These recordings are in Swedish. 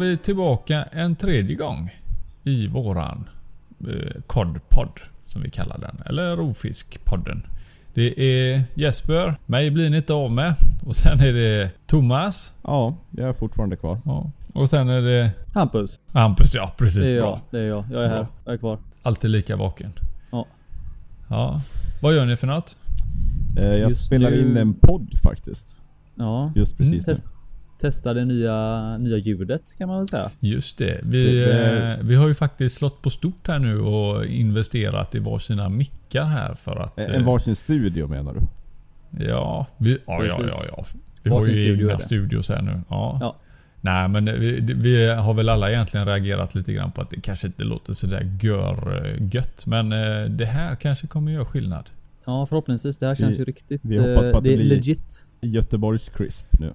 vi tillbaka en tredje gång i våran eh, kodpodd som vi kallar den. Eller Rovfiskpodden. Det är Jesper, mig blir ni inte av med. Och sen är det Thomas. Ja, jag är fortfarande kvar. Ja. Och sen är det Hampus. Hampus, ja precis. Det är bra. jag. Det är jag. Jag är här. Bra. Jag är kvar. Alltid lika vaken. Ja. Ja. Vad gör ni för något? Eh, Jag Just spelar nu- in en podd faktiskt. Ja. Just precis Test, testa det nya, nya ljudet kan man väl säga. Just det. Vi, Det- det- eh, vi har ju faktiskt slått på stort här nu och investerat i varsina mickar här för att... nu. eh, En varsin studio menar du? Ja, vi, ja, ja, ja, ja. Vi har Varsin ju studio egna studios här nu. Ja. Ja. Nej men vi, vi har väl alla egentligen reagerat lite grann på att det kanske inte låter sådär gör eh, gött. Men eh, det här kanske kommer göra skillnad. Ja förhoppningsvis. Det här känns Vi- ju riktigt. vi hoppas eh, på att det det är blir- legit. Göteborgs crisp nu.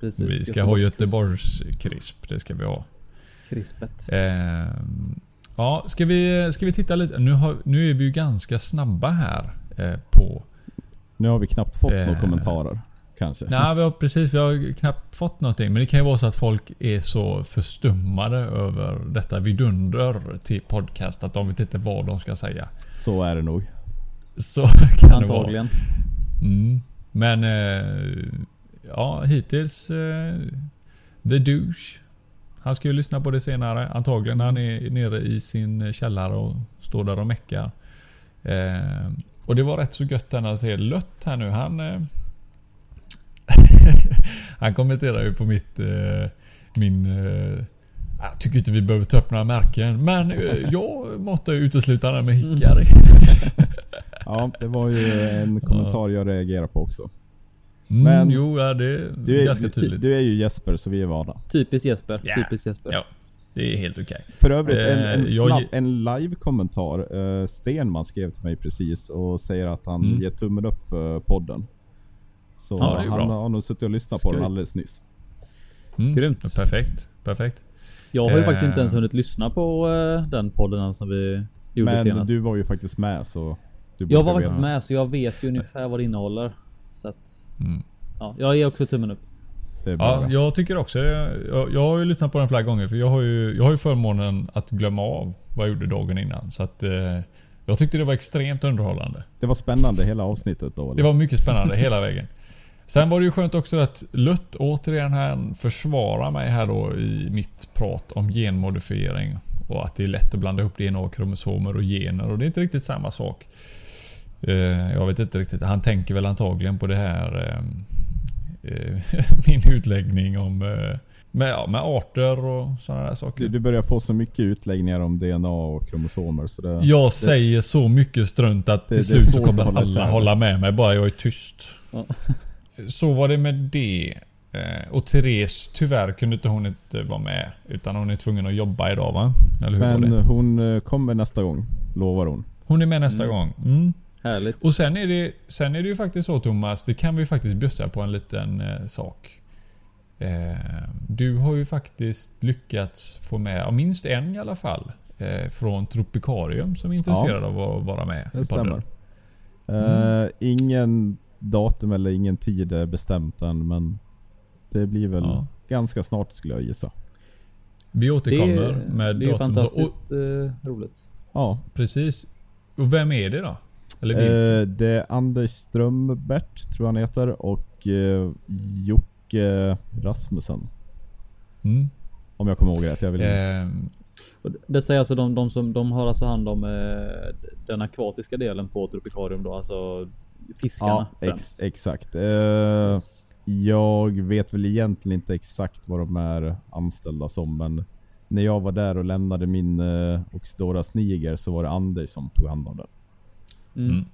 Precis. vi ska ha Göteborgs- Göteborgs krisp. Det ska vi ha. Krispet. Eh, ja, ska vi, ska vi titta lite. Nu, har, nu är vi ju ganska snabba här eh, på Nu har vi knappt fått Eh. några kommentarer. Kanske. Nej, vi har precis. Vi har knappt fått någonting. Men det kan ju vara så att folk är så förstummade över detta vidunder till podcast att de vet inte vad de ska säga. Så är det nog. Så kan det vara. Antagligen. Mm. Men eh, ja, hittills eh, The Douche. Han ska ju lyssna på det senare. Antagligen när han är nere i sin källare och står där och meckar. Eh, och det var rätt så gött när jag ser Lött här nu. Han eh, Han kommenterar ju på mitt eh, min eh, jag tycker inte vi behöver ta upp några märken men eh, jag matar ju uteslutande med Hickory. Ja, det var ju en kommentar jag reagerade på också. Mm, Men- jo, ja, det är Du är, ganska tydligt. du är ju Jesper så vi är vana. Typiskt Jesper. Ja. Typiskt Jesper. Ja, det är helt okej. För övrigt, en, Eh, en, jag snabb, ge- en live-kommentar. Uh, Stenman skrev till mig precis och säger att han Mm. ger tummen upp för podden. Så Ja, han bra. har nog suttit och lyssnat på Skoj. den alldeles nyss. Mm, Grymt. Perfekt. Perfekt. Jag har ju Eh. faktiskt inte ens hunnit lyssna på eh, den podden som vi gjorde Men senast. du var ju faktiskt med så... Du jag var faktiskt med så jag vet ju ungefär vad det innehåller. Så att, Mm. ja, jag ger också tummen upp. Ja, jag tycker också jag, jag har ju lyssnat på den flera gånger för jag har ju, jag har ju förmånen att glömma av vad jag gjorde dagen innan. Så att eh, jag tyckte det var extremt underhållande. Det var spännande hela avsnittet då eller? Det var mycket spännande hela vägen. Sen var det ju skönt också att Lutt återigen här försvarar mig här då i mitt prat om genmodifiering. Och att det är lätt att blanda ihop DNA-kromosomer och gener och det är inte riktigt samma sak. Eh, Jag vet inte riktigt. Han tänker väl antagligen på det här eh, eh, min utläggning om med, ja, med arter och sådana där saker. Du, du börjar få så mycket utläggningar om DNA och kromosomer så det... Jag säger så mycket strunt att Det- till det slut så kommer alla isär. hålla med mig bara jag är tyst. Ja. Så var det med det. Och Therese, tyvärr kunde inte hon inte vara med. Utan hon är tvungen att jobba idag va? Eller hur Men det? hon kommer nästa gång, lovar hon. Hon är med nästa Mm. gång. Mm. Härligt. Och sen är, det, sen är det ju faktiskt så Thomas, det kan vi faktiskt bjussa på en liten eh, sak. Eh, du har ju faktiskt lyckats få med, ja, minst en i alla fall. Eh, från Tropikarium som är intresserad av att vara med. Det stämmer. Eh, ingen datum eller ingen tid är bestämt än men det blir väl Ja. ganska snart skulle jag gissa. Vi Det återkommer är, med det är ju datum. fantastiskt eh, roligt. Ja. Och, precis. Och vem är det då? Eller? Eh, det är Anders Strömbert tror jag han heter och eh, Jocke Rasmussen. Mm. Om jag kommer ihåg rätt. Jag vill... Och det säger alltså de, de som de har alltså hand om eh, den akvatiska delen på Tropikarium då, alltså fiskarna ja, ex, exakt. Eh, jag vet väl egentligen inte exakt vad de är anställda som men när jag var där och lämnade min eh, Oxidora Sniger så var det Anders som tog hand om den. Mm. mm.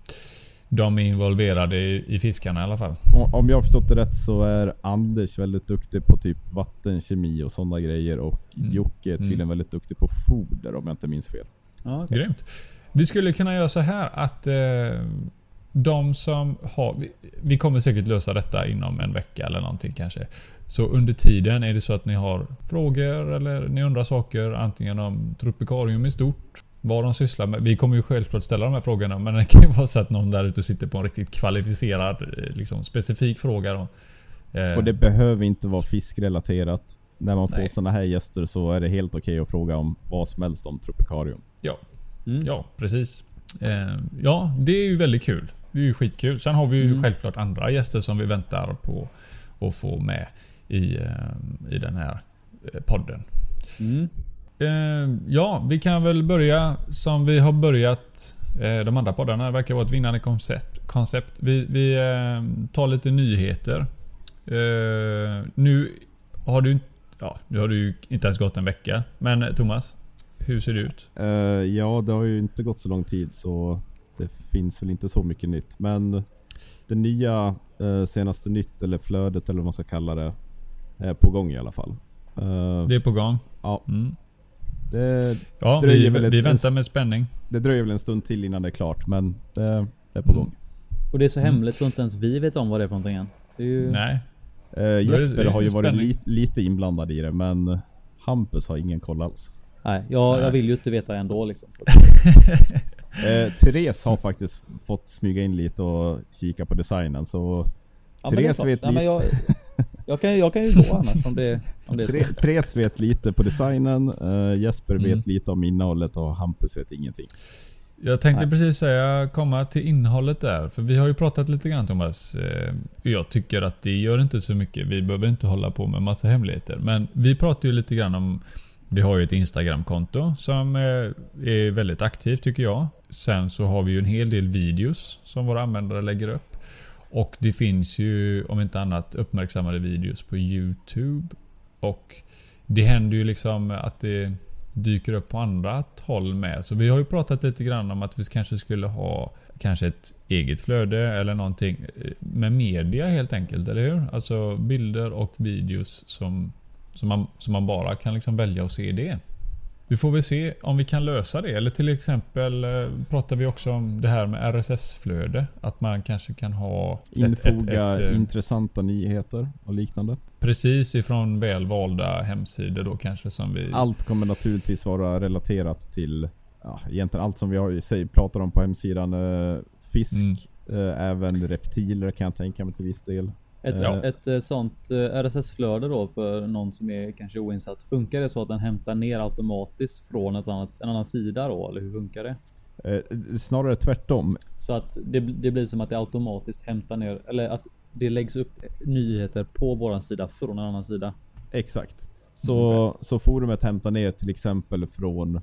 De är involverade i, i fiskarna i alla fall. Om jag har förstått det rätt så är Anders väldigt duktig på typ vattenkemi och sådana grejer och Mm. Jocke är tydligen Mm. väldigt duktig på foder om jag inte minns fel. Ja, okej. Grymt. Vi skulle kunna göra så här att eh, de som har... Vi, vi kommer säkert lösa detta inom en vecka eller någonting kanske. Så under tiden är det så att ni har frågor eller ni undrar saker antingen om Tropikarium i stort. Vad de sysslar med. Vi kommer ju självklart ställa de här frågorna men det kan ju vara så att någon där ute sitter på en riktigt kvalificerad, eh, liksom specifik fråga. Då. Eh, Och det behöver inte vara fiskrelaterat. när man får sådana här gäster så är det helt okej att fråga om vad som helst om Tropicarium. Ja, Mm. ja precis. Eh, ja, det är ju väldigt kul. Det är ju skitkul. Sen har vi ju Mm. självklart andra gäster som vi väntar på att få med i, i den här podden. Mm. Eh, ja, vi kan väl börja som vi har börjat eh, de andra poddarna. Det verkar vara ett vinnande koncept. koncept. Vi, vi eh, tar lite nyheter. Nu har du ja, nu har ju inte ens gått en vecka. Men Thomas, hur ser det ut? Ja, det har ju inte gått så lång tid så det finns väl inte så mycket nytt. Men det nya senaste nytt eller flödet eller vad man ska kalla det är på gång i alla fall. Det är på gång. ja, Mm. Det, Ja, Dröjer vi, ett- vi väntar med spänning. det dröjer väl en stund till innan det är klart men det, det är på Mm. gång. Och det är så hemligt så inte ens vi vet om vad det är för någonting än. Det är ju... Nej. Eh, det- Jesper det är har ju varit li, lite inblandad i det men Hampus har ingen koll alls. Nej, jag, Nej. jag vill ju inte veta ändå liksom. Så. Eh, Therese har faktiskt fått smyga in lite och kika på designen så Ja, Therese vet Nej, men lite. jag, jag, kan, jag kan ju gå annars om det, om det är Tre-. Therese vet lite på designen, eh, Jesper Mm. vet lite om innehållet och Hampus vet ingenting. Jag tänkte Nej. precis säga komma till innehållet där. För vi har ju pratat lite grann Thomas. Eh, Jag tycker att det gör inte så mycket. Vi behöver inte hålla på med massa hemligheter. Men vi pratar ju lite grann om vi har ju ett Instagramkonto som eh, är väldigt aktivt tycker jag. Sen så har vi ju en hel del videos som våra användare lägger upp. Och det finns ju om inte annat uppmärksammade videos på Youtube. Och det händer ju liksom att det dyker upp på andra håll med. Så vi har ju pratat lite grann om att vi kanske skulle ha kanske ett eget flöde eller någonting eh, med media helt enkelt, eller hur? Alltså bilder och videos som, som, man, som man bara kan liksom välja att se det. Vi får väl se om vi kan lösa det. Eller till exempel eh, pratar vi också om det här med RSS-flöde. Att man kanske kan ha ett- Infoga ett, ett, eh, intressanta nyheter och liknande. precis ifrån väl valda hemsidor då kanske som vi... Allt kommer naturligtvis vara relaterat till ja, egentligen allt som vi har, säg, pratar om på hemsidan. Eh, fisk, Mm. även reptiler kan jag tänka mig till viss del. Ett, Ja. ett eh, sånt eh, RSS-flöde då för någon som är kanske oinsatt. Funkar det så att den hämtar ner automatiskt från ett annat, en annan sida då? Eller hur funkar det? Eh, snarare tvärtom. Så att det, det blir som att det automatiskt hämtar ner eller att det läggs upp nyheter på våran sida från en annan sida. Exakt. Så, så forumet hämtar ner till exempel från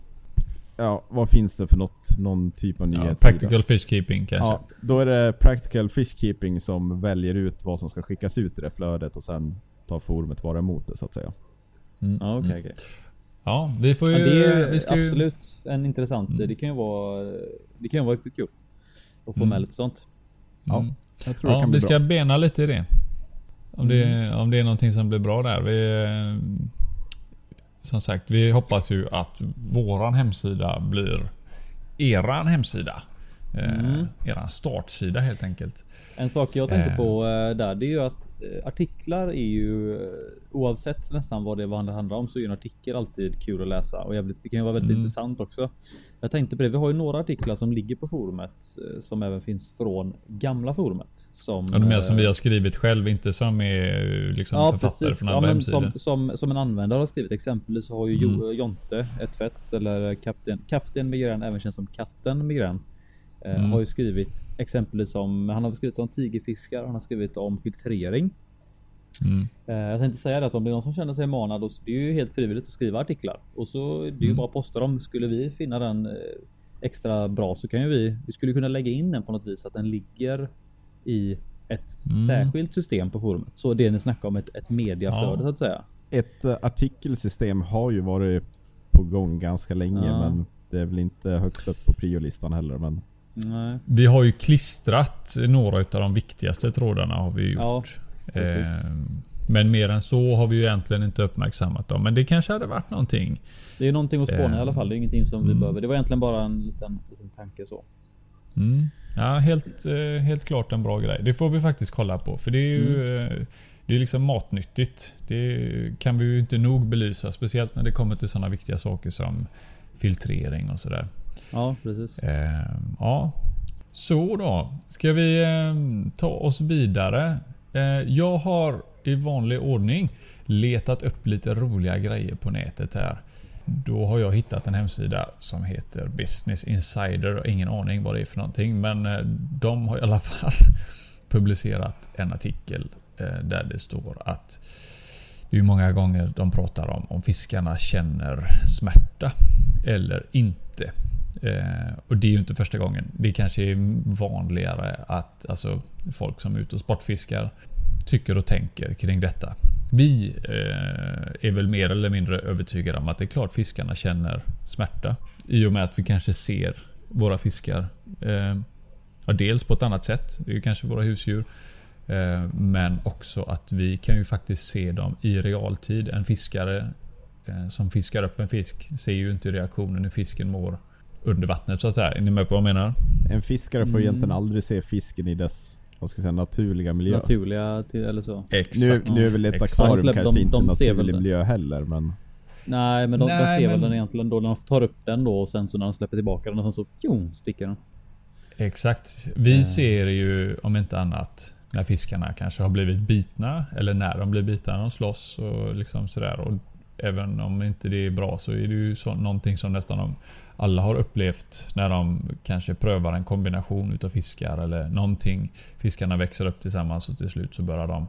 Ja, vad finns det för något, någon typ av ja, nyhetssida? practical fish keeping kanske. Ja, då är det Practical Fishkeeping som väljer ut vad som ska skickas ut i det flödet och sen tar forumet vara emot det så att säga. Mm, Ja, okej, mm. okej. Ja, vi får ju... Ja, det är vi ska ju, absolut en intressant. Mm. Det kan ju vara. Det kan ju vara riktigt kul. Att få Mm. med lite sånt. Ja, Mm. Jag tror det Ja, kan vi bli ska bra. bena lite i det. Om, det. Om det är någonting som blir bra där. Vi, eh, som sagt, vi hoppas ju att våran hemsida blir eran hemsida. Eh, Mm. Eran startsida helt enkelt. En sak jag tänkte Eh. på eh, där, det är ju att eh, artiklar är ju eh, oavsett nästan vad det handlar om så är ju en artikel alltid kul att läsa och jävligt, det kan ju vara väldigt Mm. intressant också. Jag tänkte på det. Vi har ju några artiklar som ligger på forumet eh, som även finns från gamla forumet. Som, Och de är som eh, vi har skrivit själv, inte som är eh, liksom Ja författare precis. från Ja, andra men hemsidor. som, som, som en användare har skrivit. Exempelvis har ju Mm. Jo- Jonte ett fett eller kapten, kapten Migrän, även känd som katten Migrän. Eh, Mm. har ju skrivit exempelvis om, han har skrivit om tigerfiskar, han har skrivit om filtrering. Mm. Eh, jag tänkte säga det att om det är någon som känner sig manad, och det är ju helt frivilligt att skriva artiklar. Och så är det ju Mm. bara att posta dem. Skulle vi finna den eh, extra bra så kan ju vi, vi skulle kunna lägga in den på något vis att den ligger i ett Mm. särskilt system på forumet. Så det ni snackar om ett, ett mediaflöde Ja. så att säga. Ett artikelsystem har ju varit på gång ganska länge Ja. men det är väl inte högst upp på priolistan heller. Men Nej. Vi har ju klistrat några av de viktigaste trådarna har vi Ja, gjort. precis. Eh, men mer än så har vi ju egentligen inte uppmärksammat dem. Men det kanske hade varit någonting. Det är någonting att spåna i Eh, alla fall. Det är ingenting som vi mm. behöver. Det var egentligen bara en liten, liten tanke så. Mm. Ja, helt, eh, helt klart en bra grej. Det får vi faktiskt kolla på. För det är ju Mm. eh, det är liksom matnyttigt. Det kan vi ju inte nog belysa. Speciellt när det kommer till sådana viktiga saker som filtrering och sådär. Ja, precis. Eh, ja, så då. Ska vi eh, ta oss vidare? Eh, jag har i vanlig ordning letat upp lite roliga grejer på nätet här. Då har jag hittat en hemsida som heter Business Insider. Ingen aning vad det är för någonting. Men eh, de har i alla fall publicerat en artikel eh, där det står att det är många gånger de pratar om om fiskarna känner smärta eller inte. Eh, och det är ju inte första gången. Det kanske är vanligare att alltså, folk som är ute och sportfiskar tycker och tänker kring detta. Vi eh, är väl mer eller mindre övertygade om att det är klart fiskarna känner smärta. I och med att vi kanske ser våra fiskar. Eh, ja, dels på ett annat sätt. Det är ju kanske våra husdjur. Eh, men också att vi kan ju faktiskt se dem i realtid. En fiskare eh, som fiskar upp en fisk ser ju inte reaktionen hur fisken mår under vattnet så att säga. Är ni med på vad jag menar? En fiskare får Mm. egentligen aldrig se fisken i dess vad ska jag säga, naturliga miljö. Naturliga till, eller så. Exakt. Nu, nu är väl ett Exakt. akvarium Släpp- kanske de- inte de ser väl naturlig det. miljö heller men Nej men de, de Nej, ser men- väl den egentligen då när de tar upp den då och sen så när de släpper tillbaka den och sen så tjong, sticker den. Exakt. Vi Eh. ser ju om inte annat när fiskarna kanske har blivit bitna eller när de blir bitna när de slåss och liksom sådär. Och även om inte det är bra så är det ju så, någonting som nästan de alla har upplevt när de kanske prövar en kombination utav fiskar eller någonting. Fiskarna växer upp tillsammans och till slut så börjar de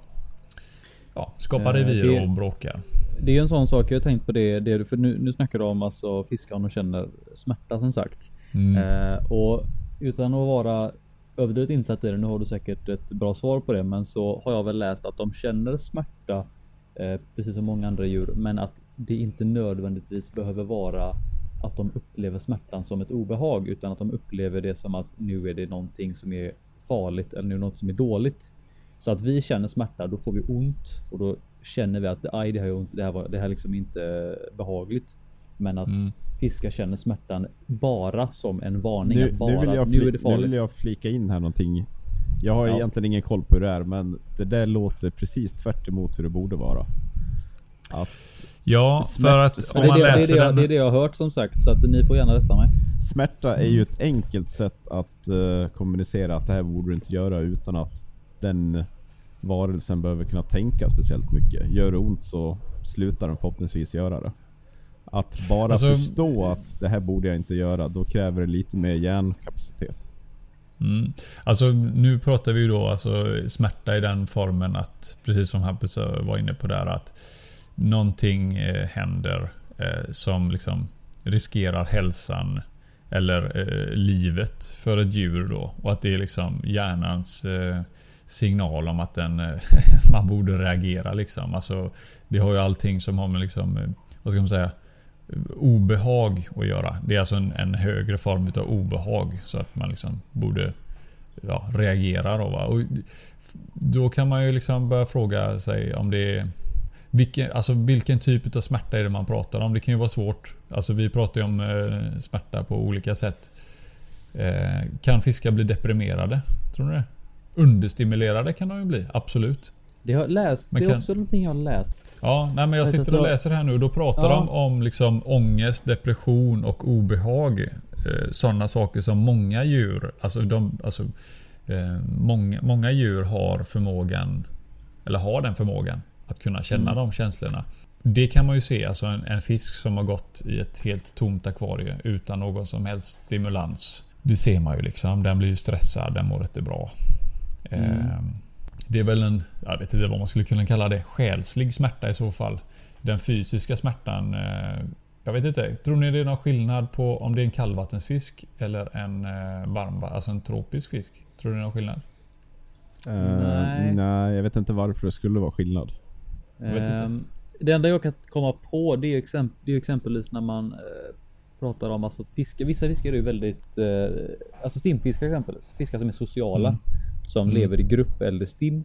ja, skapa Eh, revir och bråka. Det är en sån sak jag tänkt på det, det för nu, nu snackar du om alltså fiskar och känner smärta som sagt. Mm. Eh, och utan att vara överdrivet insatt i det, nu har du säkert ett bra svar på det, men så har jag väl läst att de känner smärta eh, precis som många andra djur, men att det inte nödvändigtvis behöver vara att de upplever smärtan som ett obehag, utan att de upplever det som att nu är det någonting som är farligt eller nu är något som är dåligt. Så att vi känner smärta, då får vi ont och då känner vi att aj, det här gör ont, det här, var, det här är liksom inte behagligt. Men att Mm. fiskar känner smärtan bara som en varning. nu, bara, nu, vill jag nu är det farligt. nu vill jag flika in här någonting. Jag har Ja. egentligen ingen koll på hur det är men det där låter precis tvärt emot hur det borde vara. Att Ja, för att om det, är man det, det, läser det, jag, den... det är det jag har hört som sagt, så att ni får gärna rätta mig. smärta är ju ett enkelt sätt att eh, kommunicera att det här borde du inte göra utan att den varelsen behöver kunna tänka speciellt mycket. Gör det ont så slutar den förhoppningsvis göra det. Att bara Alltså- förstå att det här borde jag inte göra, då kräver det lite mer hjärnkapacitet. Mm. Alltså nu pratar vi ju då alltså smärta i den formen att precis som Hampus var inne på där att någonting eh, händer eh, som liksom riskerar hälsan eller eh, livet för ett djur då och att det är liksom hjärnans eh, signal om att den, eh, man borde reagera liksom. Alltså det har ju allting som har med liksom, eh, vad ska man säga, obehag att göra. Det är alltså en, en högre form utav obehag så att man liksom borde ja, reagera då. Va? Och då kan man ju liksom börja fråga sig om det är vilken, alltså vilken typ av smärta är det man pratar om? Det kan ju vara svårt. Alltså vi pratar ju om eh, smärta på olika sätt. Eh, kan fiskar bli deprimerade? Tror ni det? Understimulerade kan de ju bli, absolut. Det, har läst, Men det är kan- också någonting jag har läst. Ja, nej men jag sitter och läser här nu och då pratar Ja. de om liksom ångest, depression och obehag. Eh, Sådana saker som många djur, alltså, de, alltså eh, många, många djur har förmågan, eller har den förmågan att kunna känna Mm. de känslorna. Det kan man ju se, alltså en, en fisk som har gått i ett helt tomt akvarie utan någon som helst stimulans. Det ser man ju liksom, den blir ju stressad, den mår inte bra. Mm. Eh, det är väl en, jag vet inte vad man skulle kunna kalla det, själslig smärta i så fall. Den fysiska smärtan, eh, jag vet inte. Tror ni det är någon skillnad på om det är en kallvattensfisk eller en eh, varm, alltså en tropisk fisk? Tror ni det är någon skillnad? Eh, Nej. nej, jag vet inte varför det skulle vara skillnad. Ehm, Det enda jag kan komma på det är, exempel, det är exempelvis när man eh, pratar om alltså fiskar. Vissa fiskar är ju väldigt, eh, alltså stimfiskar exempelvis. Fiskar som är sociala. Mm. Som Mm. lever i grupp eller stim.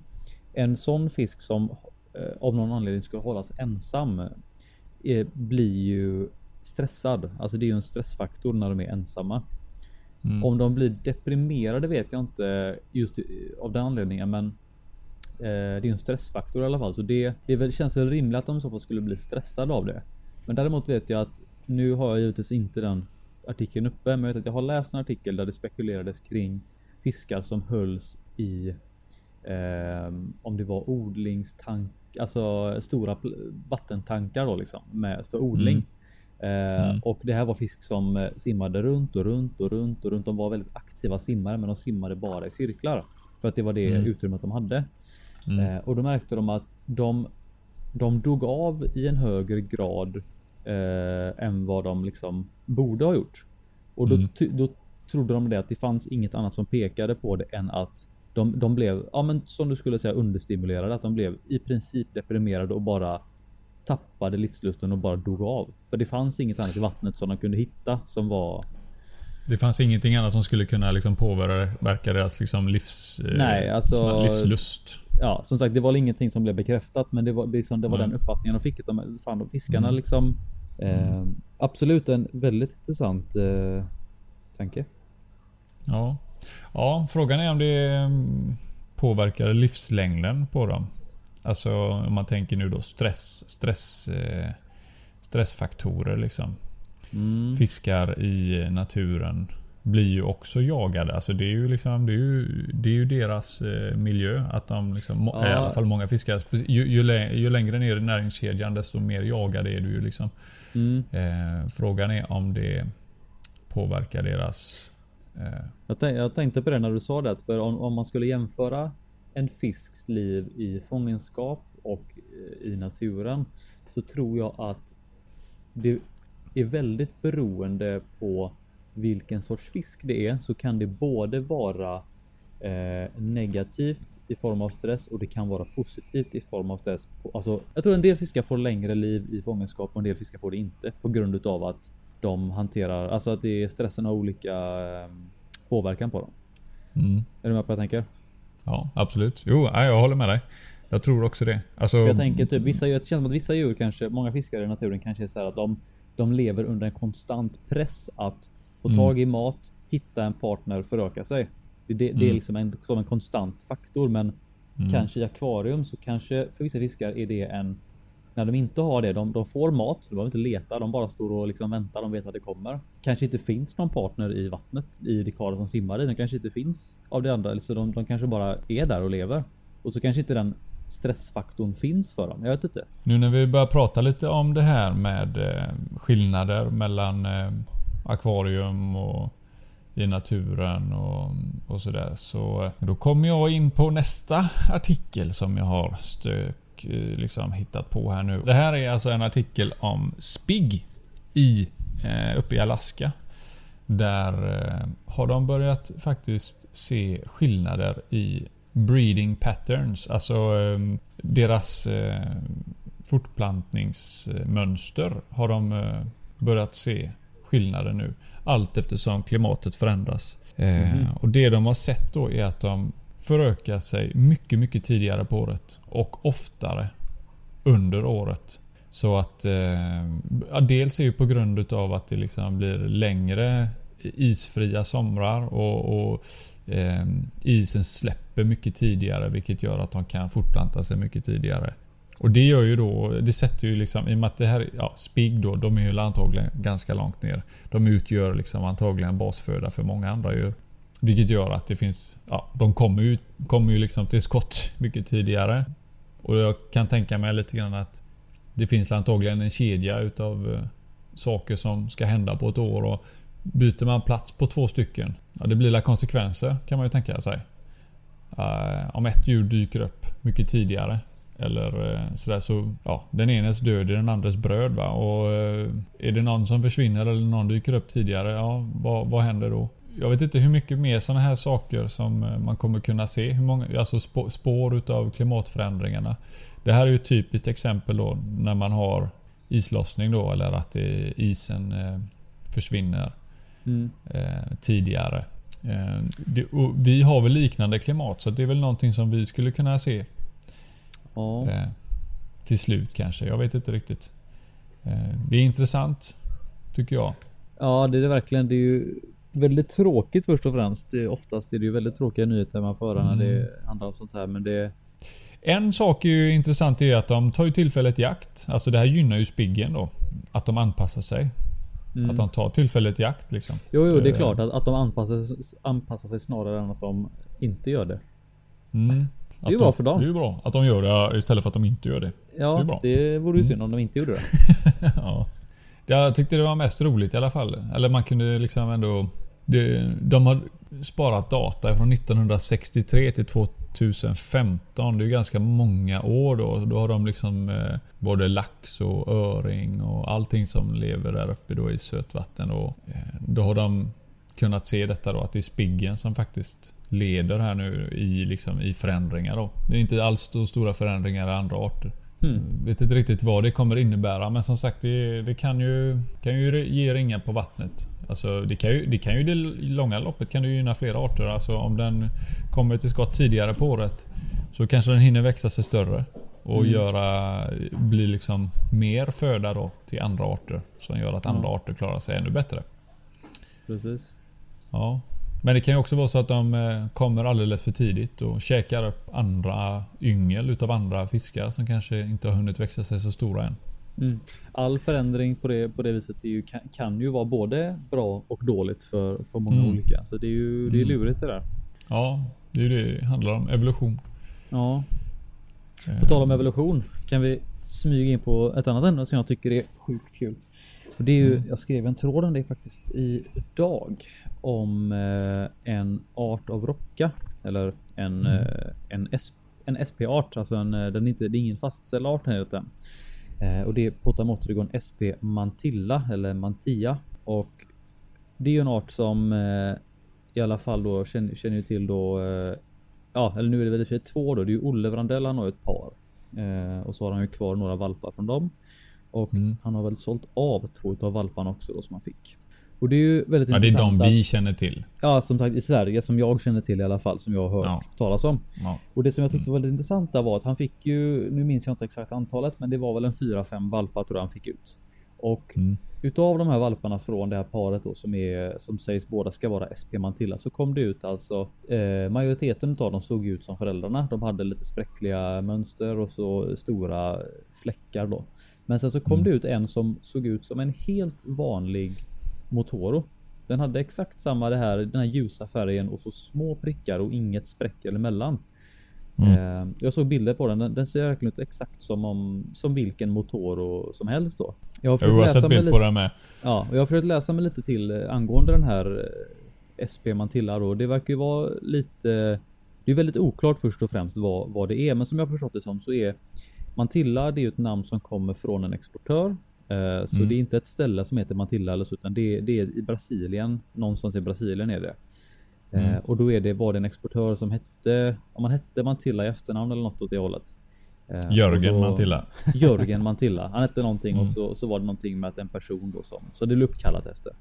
En sån fisk som eh, av någon anledning ska hållas ensam. Eh, blir ju stressad. Alltså det är ju en stressfaktor när de är ensamma. Mm. Om de blir deprimerade vet jag inte just av den anledningen men det är ju en stressfaktor i alla fall så det, det väl, känns väl rimligt att de i så fall skulle bli stressade av det. Men däremot vet jag att nu har jag givetvis inte den artikeln uppe men jag vet att jag har läst en artikel där det spekulerades kring fiskar som hölls i ehm, om det var odlingstank alltså stora vattentankar då liksom med för odling. Eh, Mm. Och det här var fisk som eh, simmade runt och runt och runt och runt. De var väldigt aktiva simmare, men de simmade bara i cirklar för att det var det Mm. utrymmet de hade. Mm. Eh, och då märkte de att de, de dog av i en högre grad eh, än vad de liksom borde ha gjort. Och då, Mm. då trodde de det att det fanns inget annat som pekade på det än att de, de blev, ja men som du skulle säga understimulerade, att de blev i princip deprimerade och bara tappade livslusten och bara dog av. För det fanns inget annat i vattnet som de kunde hitta som var Det fanns ingenting annat som skulle kunna liksom påverka deras liksom livs, eh, Nej, alltså- sån här livslust. Ja, som sagt, det var ingenting som blev bekräftat, men det var, liksom, det var Mm. den uppfattningen de fick. De, fan, de fiskarna Mm. liksom. Eh, absolut en väldigt intressant eh, tanke. Ja. ja, frågan är om det mm, påverkar livslängden på dem. Alltså om man tänker nu då stress, stress, eh, stressfaktorer liksom. Mm. Fiskar i naturen blir ju också jagade. Alltså det är ju liksom, det är ju, det är ju deras eh, miljö. Att de liksom, Ja. i alla fall många fiskare. Ju, ju, ju längre ner i näringskedjan desto mer jagade är du ju liksom. Mm. Eh, frågan är om det påverkar deras... Eh, Jag, tänk, jag tänkte på det när du sa det, för om, om man skulle jämföra en fisks liv i fångenskap och eh, i naturen så tror jag att det är väldigt beroende på vilken sorts fisk det är så kan det både vara eh, negativt i form av stress och det kan vara positivt i form av stress. Alltså, jag tror en del fiskar får längre liv i fångenskap och en del fiskar får det inte på grund utav att de hanterar, alltså att det är stressen har olika eh, påverkan på dem. mm. Är du med på vad jag tänker? Ja, absolut. Jo, ja, jag håller med dig. Jag tror också det. Alltså, jag tänker typ vissa djur, det känns som att vissa djur kanske, många fiskare i naturen kanske är så här att de, de lever under en konstant press att få Mm. tag i mat, hitta en partner, föröka sig. Det, det, det är Mm. liksom en, som en konstant faktor, men Mm. kanske i akvarium så kanske för vissa fiskar är det en när de inte har det, de, de får mat, de behöver inte leta, de bara står och liksom väntar, de vet att det kommer. Kanske inte finns någon partner i vattnet i det kar som simmar i, den kanske inte finns av det andra, så de, de kanske bara är där och lever. Och så kanske inte den stressfaktorn finns för dem, jag vet inte. Nu när vi börjar prata lite om det här med eh, skillnader mellan eh, akvarium och i naturen och, och sådär. Så eh, då kommer jag in på nästa artikel som jag har stök, eh, liksom hittat på här nu. Det här är alltså en artikel om spigg i, eh, uppe i Alaska. Där har de börjat faktiskt se skillnader i breeding patterns. Alltså deras fortplantningsmönster har de börjat se skillnader nu. Allt eftersom klimatet förändras. Eh, Mhm. Och det de har sett då är att de förökar sig mycket, mycket tidigare på året. Och oftare under året. Så att eh, ja, dels är ju på grund utav att det liksom blir längre isfria somrar och, och eh, isen släpper mycket tidigare vilket gör att de kan fortplanta sig mycket tidigare. Och det gör ju då, det sätter ju liksom, i och med att det här, ja spigg då, de är ju antagligen ganska långt ner. De utgör liksom antagligen basföda för många andra djur. Vilket gör att det finns, ja de kommer ju, kommer ju liksom till skott mycket tidigare. Och jag kan tänka mig lite grann att det finns antagligen en kedja utav eh, saker som ska hända på ett år. Och byter man plats på två stycken, ja det blir la konsekvenser kan man ju tänka sig. Uh, om ett djur dyker upp mycket tidigare. Eller eh, sådär så, ja den enes död är den andres bröd va. Och eh, är det någon som försvinner eller någon dyker upp tidigare, ja vad, vad händer då? Jag vet inte hur mycket mer sådana här saker som eh, man kommer kunna se. Hur många, alltså spår, spår utav klimatförändringarna. Det här är ju ett typiskt exempel då när man har islossning då eller att isen försvinner Mm. tidigare. Vi har väl liknande klimat så det är väl någonting som vi skulle kunna se Ja. eh, till slut kanske. Jag vet inte riktigt. Eh, det är intressant tycker jag. ja, det är det verkligen. Det är ju väldigt tråkigt först och främst. Det är, oftast är det ju väldigt tråkiga nyheter man får höra när Mm. det handlar om sånt här, men det En sak är ju intressant är att de tar ju tillfället i akt. Alltså det här gynnar ju spiggen då. Att de anpassar sig. Mm. Att de tar tillfället i akt liksom. Jo, jo, det är Eh, klart att, att de anpassar, anpassar sig snarare än att de inte gör det. Mm. Det är ju bra för dem. Det är ju bra att de gör det istället för att de inte gör det. Det är Ja, bra. det vore ju synd om de inte gjorde det. ja. Jag tyckte det var mest roligt i alla fall. Eller man kunde liksom ändå... Det, de har sparat data från 1963 till 2015. Det är ju ganska många år då. Då har de liksom eh, både lax och öring och allting som lever där uppe då i sötvatten. Och, eh, då har de kunnat se detta då att det är spiggen som faktiskt leder här nu i, liksom, i förändringar då. Det är inte alls så stora förändringar i andra arter. Hmm. Vet inte riktigt vad det kommer innebära men som sagt det, det kan, ju, kan ju ge ringar på vattnet. Alltså det kan ju, det kan ju det långa loppet kan det ju gynna flera arter. Alltså om den kommer till skott tidigare på året så kanske den hinner växa sig större. Och Mm. göra, bli liksom mer föda då till andra arter. Som gör att andra Ja. arter klarar sig ännu bättre. Precis. Ja. Men det kan ju också vara så att de eh, kommer alldeles för tidigt och käkar upp andra yngel utav andra fiskar som kanske inte har hunnit växa sig så stora än. Mm. All förändring på det, på det viset ju, kan, kan ju vara både bra och dåligt för, för många Mm. olika. Så det är ju det är Mm. lurigt det där. Ja, det är det det handlar om. Evolution. Ja, Eh, på tal om evolution kan vi smyga in på ett annat ämne som jag tycker är sjukt kul. Och det är ju, jag skrev en tråd om det faktiskt idag om eh, en art av rocka eller en, Mm. eh, en, en SP-art, alltså en, eh, den är inte, det är ingen fastställd art här utan. Och det är Potamotrygon SP mantilla eller mantilla och det är ju en art som i alla fall då känner, känner ju till då Ja, eller nu är det väl i två då. Det är ju Olle Vrandell, han har ett par. Och så har han ju kvar några valpar från dem. Och Mm. han har väl sålt av två utav valparna också då som han fick. Och det är ju väldigt Ja, det är intressant. de vi att, känner till. Ja, som sagt i Sverige som jag känner till i alla fall. Som jag har hört Ja. talas om. Ja. Och det som jag tyckte Mm. var väldigt intressant där var att han fick ju, nu minns jag inte exakt antalet, men det var väl en 4-5 valpar tror jag han fick ut. Och Mm. utav de här valparna från det här paret då som är som sägs båda ska vara SP Mantilla så kom det ut alltså eh, majoriteten utav dem såg ut som föräldrarna. De hade lite spräckliga mönster och så stora fläckar då. Men sen så kom Mm. det ut en som såg ut som en helt vanlig Motoro. Den hade exakt samma det här, den här ljusa färgen och så små prickar och inget spräck eller mellan. Mm. Eh, jag såg bilder på den. den. Den ser verkligen ut exakt som om som vilken Motoro som helst då. Jag har Jag har sett mig bild på den med. Ja, och jag har försökt läsa mig lite till eh, angående den här eh, SP Mantilla då. Det verkar ju vara lite. Det är väldigt oklart först och främst vad, vad det är, men som jag förstått det som så är Mantilla. Det är ju ett namn som kommer från en exportör, eh, så Mm. det är inte ett ställe som heter Mantilla eller så, utan det, det är i Brasilien. Någonstans i Brasilien är det. Eh, Mm. och då är det var det en exportör som hette, om man hette Mantilla i efternamn eller något åt det hållet. Eh, Jörgen då- Mantilla. Jörgen Mantilla. Han hette någonting Mm. och så, så var det någonting med att en person då som, så det blev uppkallat efter.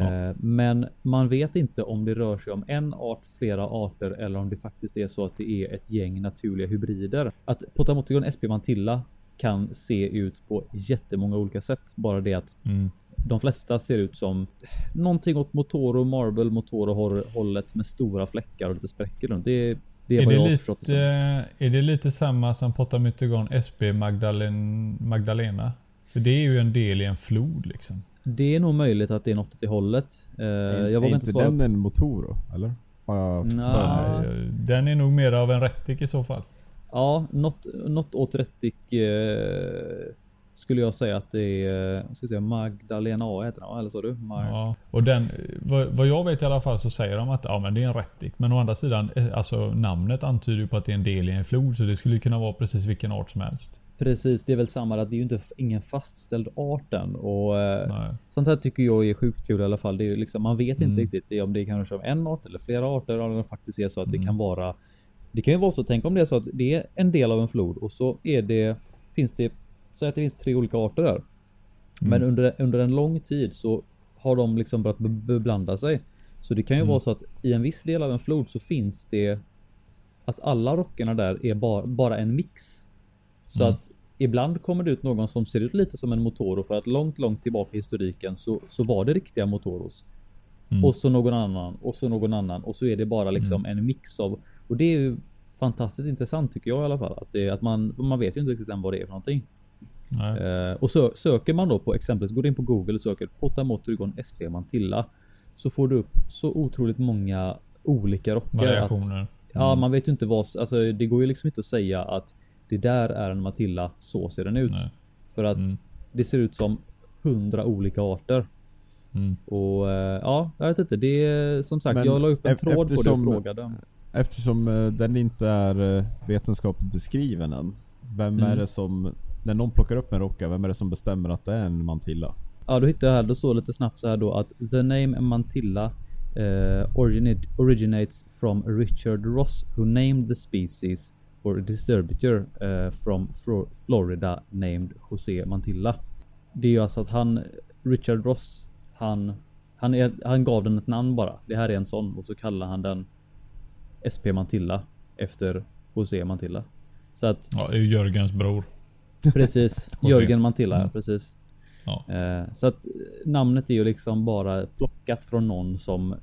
Ja. Eh, Men man vet inte om det rör sig om en art, flera arter eller om det faktiskt är så att det är ett gäng naturliga hybrider. Att Potamotygon SP Mantilla kan se ut på jättemånga olika sätt. Bara det att Mm. de flesta ser ut som någonting åt Motoro, Marble, Motoro hållet med stora fläckar och lite spräckor runt. Det, det är, Är vad jag det, har förstått det lite, som. är det lite samma som Potamytygon SP Magdalen, Magdalena? För det är ju en del i en flod liksom. Det är nog möjligt att det är något åt det hållet. Eh, är jag vågar inte inte svara. den en Motoro? Eller? Har jag Nja. för Ja. mig? Eh, Den är nog mer av en rättik i så fall. Ja, något, något åt rättik eh, skulle jag säga att det är. eh, Ska säga Magdalena A heter den? Eller så du? Mag- Ja, och den, vad, vad jag vet i alla fall så säger de att ja, men det är en rättik. Men å andra sidan, eh, alltså namnet antyder ju på att det är en del i en flod. Så det skulle kunna vara precis vilken art som helst. Precis, det är väl samma. Att det är ju inte ingen fastställd art än och eh, Nej. sånt här tycker jag är sjukt kul i alla fall. Det är liksom, man vet Mm. inte riktigt det är om det kanske är en art eller flera arter eller det faktiskt är så att det Mm. kan vara. Det kan ju vara så. Tänk om det är så att det är en del av en flod och så är det finns det. Säg att det finns tre olika arter där. Men Mm. under, under en lång tid så har de liksom börjat be- beblanda sig. Så det kan ju Mm. vara så att i en viss del av en flod så finns det att alla rockarna där är bara, bara en mix. Så Mm. att ibland kommer det ut någon som ser ut lite som en Motoro för att långt, långt tillbaka i historiken så, så var det riktiga Motoros. Mm. Och så någon annan och så någon annan och så är det bara liksom en mix av och det är ju fantastiskt intressant tycker jag i alla fall att, det, att man man vet ju inte riktigt än vad det är för någonting. Eh, och sö söker man då på exempelvis, går in på Google och söker Potamotrygon SP Mantilla så får du upp så otroligt många olika rockar. Att, Variationer. ja, Mm. man vet ju inte vad, alltså det går ju liksom inte att säga att det där är en Matilla, så ser den ut. Nej. För att Mm. det ser ut som hundra olika arter. Mm. Och eh, ja, jag vet inte. Det är som sagt, Men jag la upp en tråd på det och eftersom- frågade. Eftersom eh, den inte är eh, vetenskapligt beskriven än. Vem är Mm. det som, när någon plockar upp en rocka, vem är det som bestämmer att det är en mantilla? Ja, då hittar jag här. Då står lite snabbt så här då att the name Mantilla eh, originate, originates from Richard Ross who named the species for distributor eh, from Fro- Florida named José Mantilla. Det är ju alltså att han, Richard Ross, han, han, är, han gav den ett namn bara. Det här är en sån och så kallar han den SP Mantilla efter José Mantilla. Så att Ja, det är Jörgens bror. precis. Jörgen Mantilla, Mm. precis. Ja. Eh, så att namnet är ju liksom bara plockat från någon som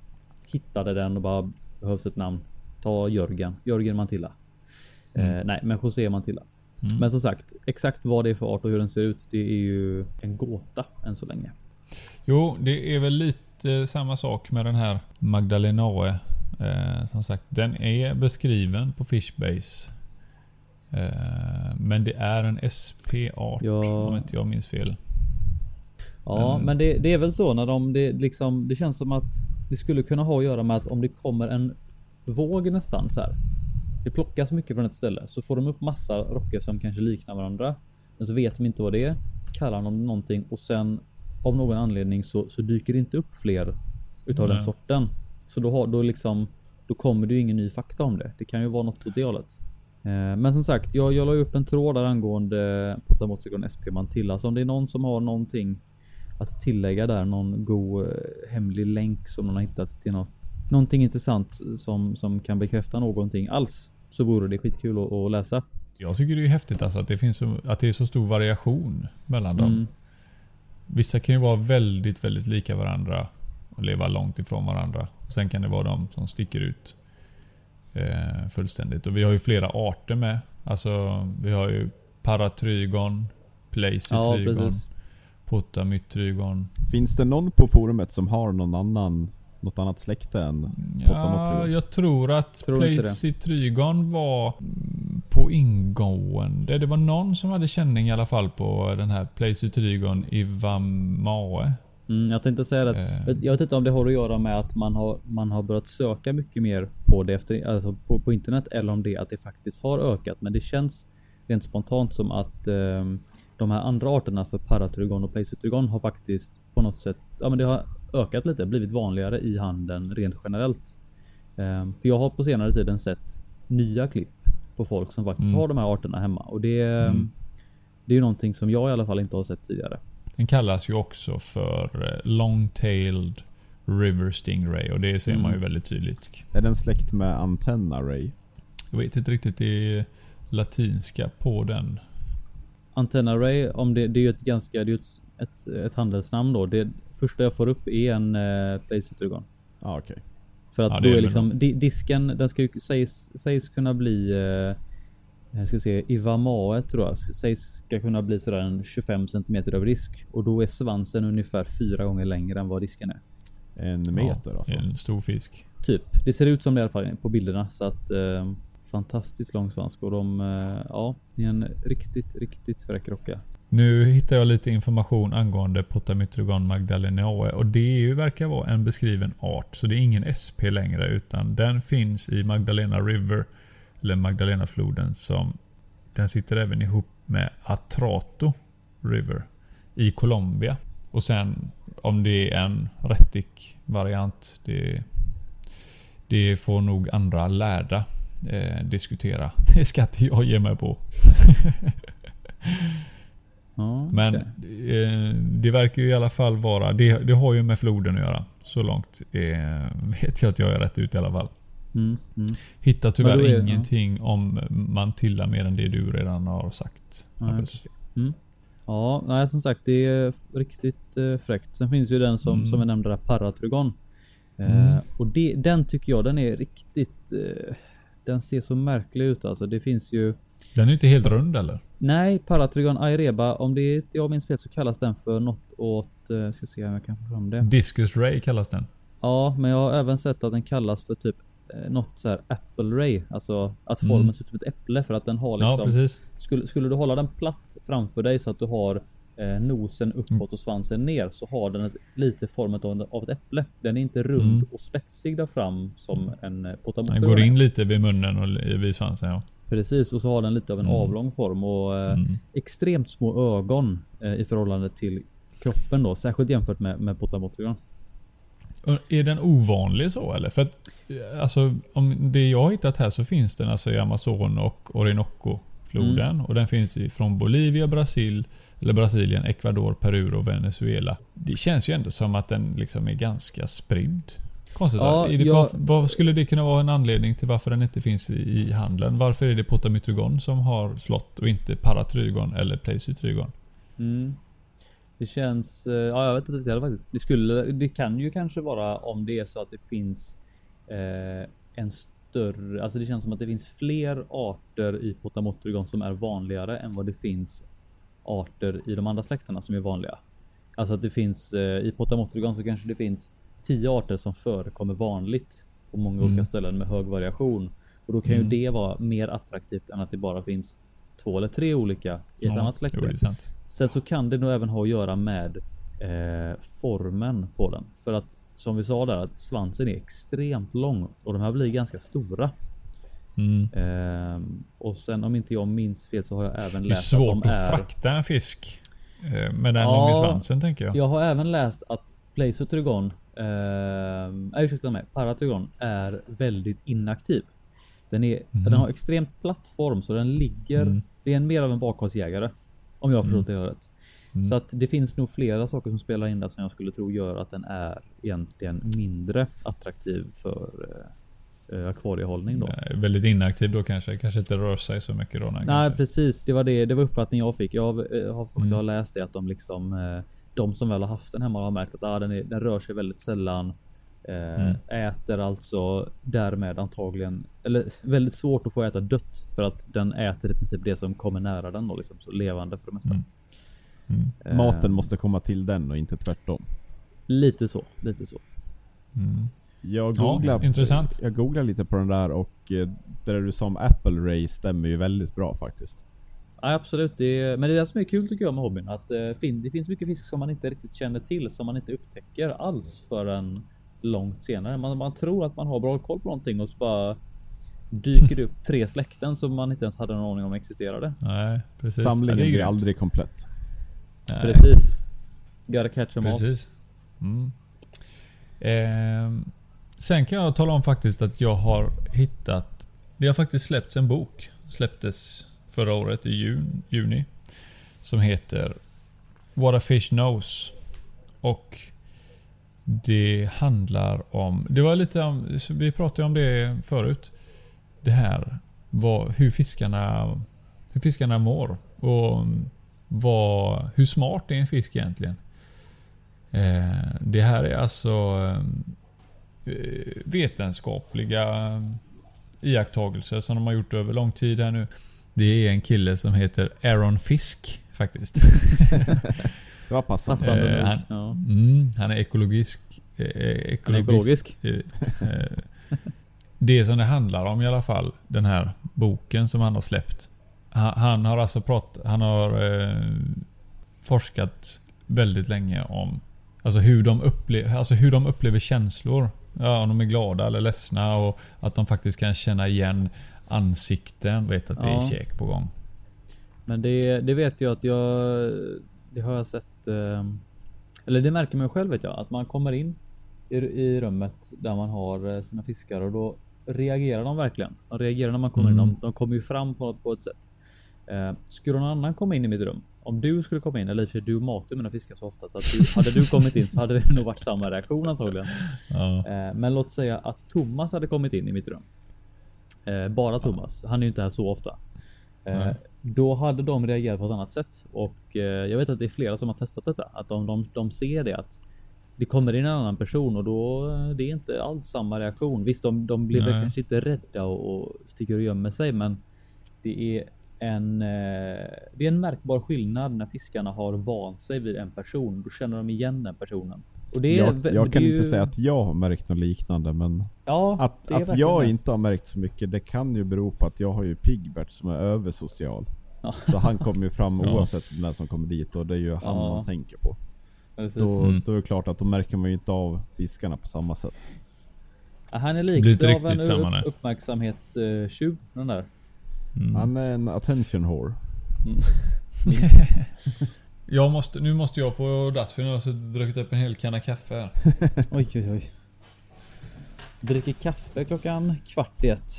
hittade den och bara behövs ett namn. Ta Jörgen, Jörgen Mantilla. Eh, nej, men José Mantilla. Mm. Men som sagt, exakt vad det är för art och hur den ser ut, det är ju en gåta än så länge. Jo, det är väl lite samma sak med den här Magdalenae. Eh, som sagt, den är beskriven på Fishbase. Eh, men det är en SP-art Ja. om inte jag minns fel. Ja, Mm. men det, det är väl så när de, det liksom, det känns som att det skulle kunna ha att göra med att om det kommer en våg nästan så här. Det plockas mycket från ett ställe så får de upp massa rockar som kanske liknar varandra. Men så vet de inte vad det är. Kallar de någonting och sen av någon anledning så, så dyker det inte upp fler utav den Nej. sorten. Så då har då liksom då kommer det ju ingen ny fakta om det. Det kan ju vara något åt det hållet. Eh, Men som sagt, jag, jag la ju upp en tråd där angående Potamoticon SP Mantilla. Så om det är någon som har någonting att tillägga där, någon god eh, hemlig länk som någon har hittat till något, någonting intressant som, som kan bekräfta någonting alls. Så vore det skitkul att, att läsa. Jag tycker det är häftigt alltså att det, finns så, att det är så stor variation mellan dem. Mm. Vissa kan ju vara väldigt, väldigt lika varandra och leva långt ifrån varandra. Och sen kan det vara de som sticker ut eh, fullständigt. Och vi har ju flera arter med. Alltså vi har ju Paratrygon, Ja, Placytrygon, precis. Potamytrygon. Finns det någon på forumet som har någon annan, något annat släkte än Ja, jag tror att Tror inte det. Placytrygon var på ingående. Det var någon som hade känning i alla fall på den här Placytrygon Ivamae. Mm, jag tänkte säga det. Eh. att- Jag vet inte om det har att göra med att man har, man har börjat söka mycket mer på det efter, alltså på, på internet eller om det att det faktiskt har ökat. Men det känns rent spontant som att ehm, de här andra arterna för paratrygon och placetrygon har faktiskt på något sätt, ja men det har ökat lite, blivit vanligare i handeln rent generellt. Ehm, för jag har på senare tiden sett nya klipp på folk som faktiskt Mm. har de här arterna hemma och det, Mm. det är ju någonting som jag i alla fall inte har sett tidigare. Den kallas ju också för eh, Long-tailed River Stingray och det ser man ju Mm. väldigt tydligt. Är den släkt med Antenna Ray? Jag vet inte riktigt det latinska på den. Antenna Ray, om det, det är ju ett ganska, det är ett, ett, ett handelsnamn då. Det första jag får upp är en eh, Playstation. Ja okej. För att Ja, då är liksom di, disken, den ska ju sägs, sägs kunna bli eh, jag ska se, Ivamae tror jag, sägs ska kunna bli sådär en 25 cm över disk. Och då är svansen ungefär fyra gånger längre än vad disken är. En meter ja, alltså. En stor fisk. Typ. Det ser ut som det i alla fall på bilderna. Så att eh, fantastiskt lång svans. Och de, eh, ja, det är en riktigt, riktigt fräck rocka. Nu hittar jag lite information angående Potamytrygon magdalenae och det är ju, verkar vara en beskriven art. Så det är ingen SP längre utan den finns i Magdalena River eller Magdalenafloden som den sitter även ihop med Atrato River i Colombia. Och sen om det är en rättik variant det, det får nog andra lärda eh, diskutera. Det ska inte jag ge mig på. Ja, Men eh, det verkar ju i alla fall vara, det, det har ju med floden att göra. Så långt eh, vet jag att jag är rätt ut i alla fall. Mm, mm. Hittar tyvärr då är- ja. ingenting om Mantilla mer än det du redan har sagt. Nej. Mm. Ja, nej, som sagt, det är riktigt eh, fräckt. Sen finns ju den som, Mm. som jag nämnde där, Paratrygon. Eh, Mm. och det, den tycker jag, den är riktigt... Eh, den ser så märklig ut alltså. Det finns ju... Den är inte helt rund eller? Nej, Paratrygon aireba, om det är jag minns fel så kallas den för något åt... Eh, ska se om jag kan få fram det. Discus Ray kallas den. Ja, men jag har även sett att den kallas för typ eh, något så här apple ray, alltså att formen Mm. ser ut som ett äpple för att den har Ja, liksom. precis. skulle, skulle du hålla den platt framför dig så att du har eh, nosen uppåt och svansen ner så har den ett, lite formen av, av ett äpple. Den är inte rund Mm. och spetsig där fram som en eh, Den potamotor. går in lite vid munnen och vid svansen ja. Precis och så har den lite av en Mm. avlång form och eh, Mm. extremt små ögon eh, i förhållande till kroppen då, särskilt jämfört med, med potamotorn. Och Är den ovanlig så eller? För att eh, alltså om det jag hittat här så finns den alltså i Amazon och Orinoco floden Mm. och den finns från Bolivia, Brasil, eller Brasilien, Ecuador, Peru och Venezuela. Det känns ju ändå som att den liksom är ganska spridd. Konstigt. Ja, det, jag- vad, vad skulle det kunna vara en anledning till varför den inte finns i, i handeln? Varför är det Potamytrygon som har slått och inte Paratrygon eller Placitrygon? Mm. Det känns, eh, ja jag vet inte riktigt faktiskt. Det skulle, det kan ju kanske vara om det är så att det finns eh, en större, alltså det känns som att det finns fler arter i Potamotrygon som är vanligare än vad det finns arter i de andra släkterna som är vanliga. Alltså att det finns eh, i Potamotrygon så kanske det finns tio arter som förekommer vanligt på många Mm. olika ställen med hög variation. Och då kan Mm. ju det vara mer attraktivt än att det bara finns två eller tre olika i ett annat släkte. Det är. Sen så kan det nog även ha att göra med eh, formen på den. För att som vi sa där att svansen är extremt lång och de här blir ganska stora. Mm. Ehm, och sen om inte jag minns fel så har jag även Det är läst att svårt de att är. frakta en fisk eh, med den Ja, långa svansen tänker jag. Jag har även läst att Placer-Trygon, ehm, äh, ursäkta mig, Paratrygon är väldigt inaktiv. Den, är, Mhm. den har extremt platt form så den ligger, Mm. det är en mer av en bakhållsjägare. Om jag har förstått det rätt. Mm. Så att det finns nog flera saker som spelar in där som jag skulle tro gör att den är egentligen mindre attraktiv för eh, eh, akvariehållning då. Eh, Väldigt inaktiv då kanske. Kanske inte rör sig så mycket då. Nej kanske. precis, det var det. Det var uppfattningen jag fick. Jag eh, har, Mm. jag har läst det att de liksom eh, de som väl har haft den hemma har märkt att ah, den, är, den rör sig väldigt sällan. Eh, Mm. Äter alltså därmed antagligen eller väldigt svårt att få äta dött för att den äter i princip det som kommer nära den då liksom så levande för det mesta. Mm. Mm. Eh, Maten måste komma till den och inte tvärtom. Lite så, lite så. Mm. Jag Ja, googlar, intressant. jag googlar lite på den där och eh, det där du sa om Apple Ray stämmer ju väldigt bra faktiskt. Ja, absolut, det är, men det är det som är kul tycker jag med hobbyn. Att eh, fin, det finns mycket fisk som man inte riktigt känner till, som man inte upptäcker alls förrän långt senare. Man, man tror att man har bra koll på någonting och så bara dyker det upp tre släkten som man inte ens hade någon aning om existerade. Nej, precis. Samlingen Ja, blir aldrig komplett. Nej, Precis. Gotta catch them all. Precis. Mm. Ehm, sen kan jag tala om faktiskt att jag har hittat. Det har faktiskt släppts en bok. Släpptes förra året i jun, juni. Som heter What a Fish Knows. Och det handlar om, det var lite om, vi pratade om det förut. Det här, vad, hur fiskarna, hur fiskarna mår. Och vad, hur smart är en fisk egentligen? Eh, det här är alltså eh, vetenskapliga iakttagelser som de har gjort över lång tid här nu. Det är en kille som heter Aaron Fisk faktiskt. Det var passande. Passande Eh, han- Ja. Mm, han är ekologisk. Eh, eh, Han är ekologisk. eh, eh, det som det handlar om i alla fall, den här boken som han har släppt. Han, han har alltså pratat, han har eh, forskat väldigt länge om alltså hur, de upplever, alltså hur de upplever känslor. Ja, om de är glada eller ledsna och att de faktiskt kan känna igen ansikten. Vet att det är käk på gång. Men det, det vet jag att jag, det har jag sett, eh, eller det märker man själv vet jag, att man kommer in i, i rummet där man har eh, sina fiskar och då reagerar de verkligen. De reagerar när man kommer in, Mm. de, de kommer ju fram på, på ett sätt. Eh, skulle någon annan komma in i mitt rum, om du skulle komma in, eller för du matar mina fiskar så ofta så att du, hade du kommit in så hade det nog varit samma reaktion antagligen. Ja. Eh, Men låt säga att Thomas hade kommit in i mitt rum. Eh, Bara Thomas. Han är ju inte här så ofta. Eh. Då hade de reagerat på ett annat sätt och eh, jag vet att det är flera som har testat detta. Att de, de, de ser det att det kommer in en annan person och då eh, det är inte alls samma reaktion. Visst, de, de blir väl kanske inte rädda och, och sticker och gömmer sig, men det är en, eh, det är en märkbar skillnad när fiskarna har vant sig vid en person. Då känner de igen den personen. Och det är, jag, det jag kan är inte ju- säga att jag har märkt något liknande men ja, att, det att jag det. inte har märkt så mycket det kan ju bero på att jag har ju Pigbert som är översocial. Ja. Så han kommer ju fram Ja. oavsett vem som kommer dit och det är ju han Ja. man tänker på. Precis. Då, Mm. då är det klart att då märker man ju inte av fiskarna på samma sätt. Ja, Han är lite av en upp, uppmärksamhetstjuv den där. Mm. Han är en attention whore. Jag måste, nu måste jag på dass för nu har jag suttit och druckit upp en hel kanna kaffe här. Oj oj oj. Dricker kaffe klockan kvart i ett.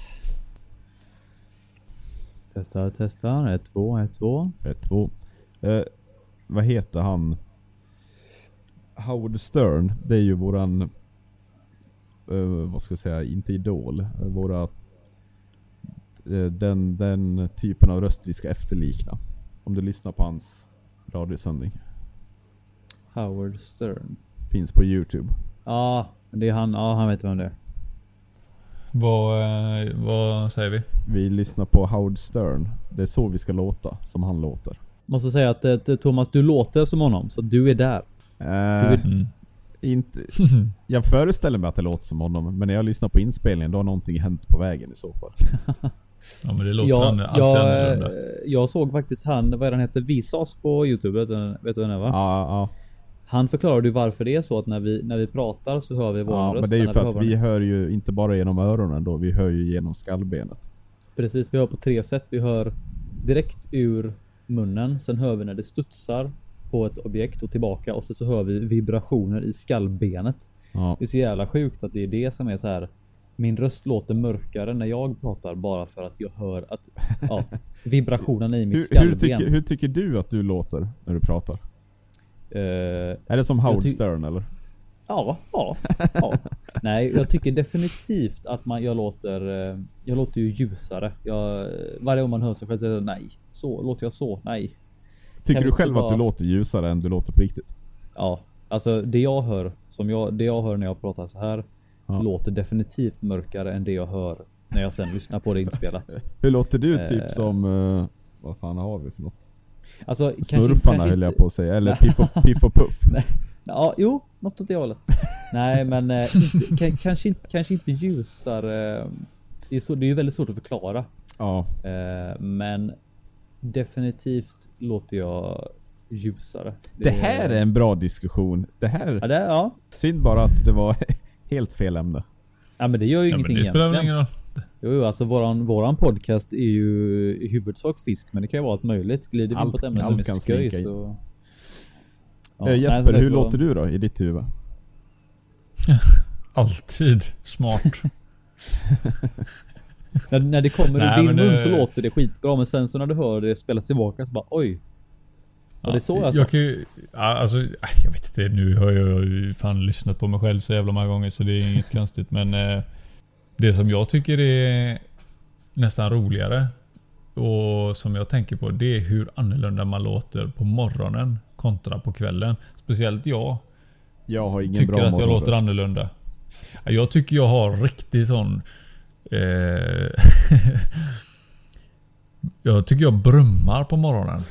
Testar, testar. Ett, två, ett, två. Ett, två. Eh, vad heter han? Howard Stern. Det är ju våran, eh, vad ska jag säga, inte idol. Våra, eh, den, den typen av röst vi ska efterlikna. Om du lyssnar på hans radiosändning. Howard Stern. Finns på Youtube. Ja, det är han. Ja, han vet vem det är. Vad, eh, vad säger vi? Vi lyssnar på Howard Stern. Det är så vi ska låta, som han låter. Måste säga att eh, Thomas, du låter som honom, så du är där. Eh, Mm. inte, jag föreställer mig att det låter som honom, men när jag lyssnar på inspelningen då har någonting hänt på vägen i så fall. Ja men det låter Jag, an- alltid jag, annorlunda. jag såg faktiskt han, vad är han heter, Visas på Youtube. Vet du, vet du vem det är va? Ja, ja. Han förklarade ju varför det är så att när vi, när vi pratar så hör vi vår ja röst. men det är ju sen för när att vi hör ju inte bara genom öronen då, vi hör ju genom skallbenet. Precis, vi hör på tre sätt. Vi hör direkt ur munnen. Sen hör vi när det studsar på ett objekt och tillbaka och så, så hör vi vibrationer i skallbenet. Ja. Det är så jävla sjukt att det är det som är så här. Min röst låter mörkare när jag pratar bara för att jag hör att ja, vibrationerna i mitt Hur, skallben. hur, tycker, hur tycker du att du låter när du pratar? Eh, Är det som Howard Stern eller? Ja, ja, ja. Nej, jag tycker definitivt att man, jag låter, eh, jag låter ju ljusare. Jag, varje gång man hör sig själv säger nej, så låter jag så, nej. Tycker vi du själv att du bara- låter ljusare än du låter på riktigt? Ja, alltså det jag hör, som jag, det jag hör när jag pratar så här Ja. låter definitivt mörkare än det jag hör när jag sen lyssnar på det inspelat. Hur låter du Eh. typ som, eh, vad fan har vi för något? Alltså, kanske, Smurfarna kanske höll jag på att säga, eller Piff och, Piff och Puff. Nej. Ja, jo, något åt det hållet. Nej, men eh, inte, ka- kanske, inte, kanske inte ljusare. Det är, så, det är ju väldigt svårt att förklara. Ja, Eh, men definitivt låter jag ljusare. det här är en bra diskussion. Det här, Ja, det, ja. synd bara att det var helt fel ämne. ja, men det gör ju Ja, men ingenting det spelar väl egentligen. ingen roll. Jo, jo, alltså våran, våran podcast är ju i huvudsak fisk, men det kan ju vara allt möjligt. Glider vi in Allt- på ett ämne som kan är skoj så... Ja, Eh, nej, Jesper, sagt hur låter du då i ditt huvud? Alltid smart. När, när det kommer Nej, ur din men mun så låter det skitbra, men sen så när du hör det spelas tillbaka så bara oj. Var det så jag sa? jag kan ju, ja, alltså, jag vet inte, nu har jag ju fan lyssnat på mig själv så jävla många gånger så det är inget konstigt men eh, Det som jag tycker är nästan roligare och som jag tänker på det är hur annorlunda man låter på morgonen kontra på kvällen. Speciellt jag Jag har ingen tycker bra att jag låter annorlunda. Ja, Jag tycker jag har riktigt sån... Eh, jag tycker jag brummar på morgonen.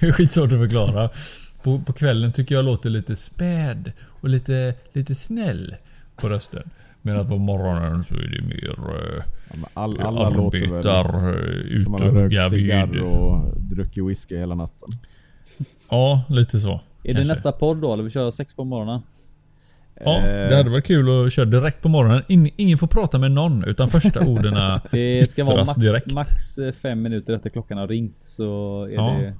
det är skitsvårt att förklara. På, på kvällen tycker jag låter lite späd och lite, lite snäll på rösten. Medan på morgonen så är det mer... Eh, Ja, all, alla arbetar eh, man rökt cigarr vid. och druckit whisky hela natten. Ja, lite så. Är det kanske. nästa podd då, eller vi kör sex på morgonen? Ja, Eh, det hade varit kul att köra direkt på morgonen. In, ingen får prata med någon utan första orden Det ska vara max, direkt. max eh, fem minuter efter klockan har ringt så är Ja. det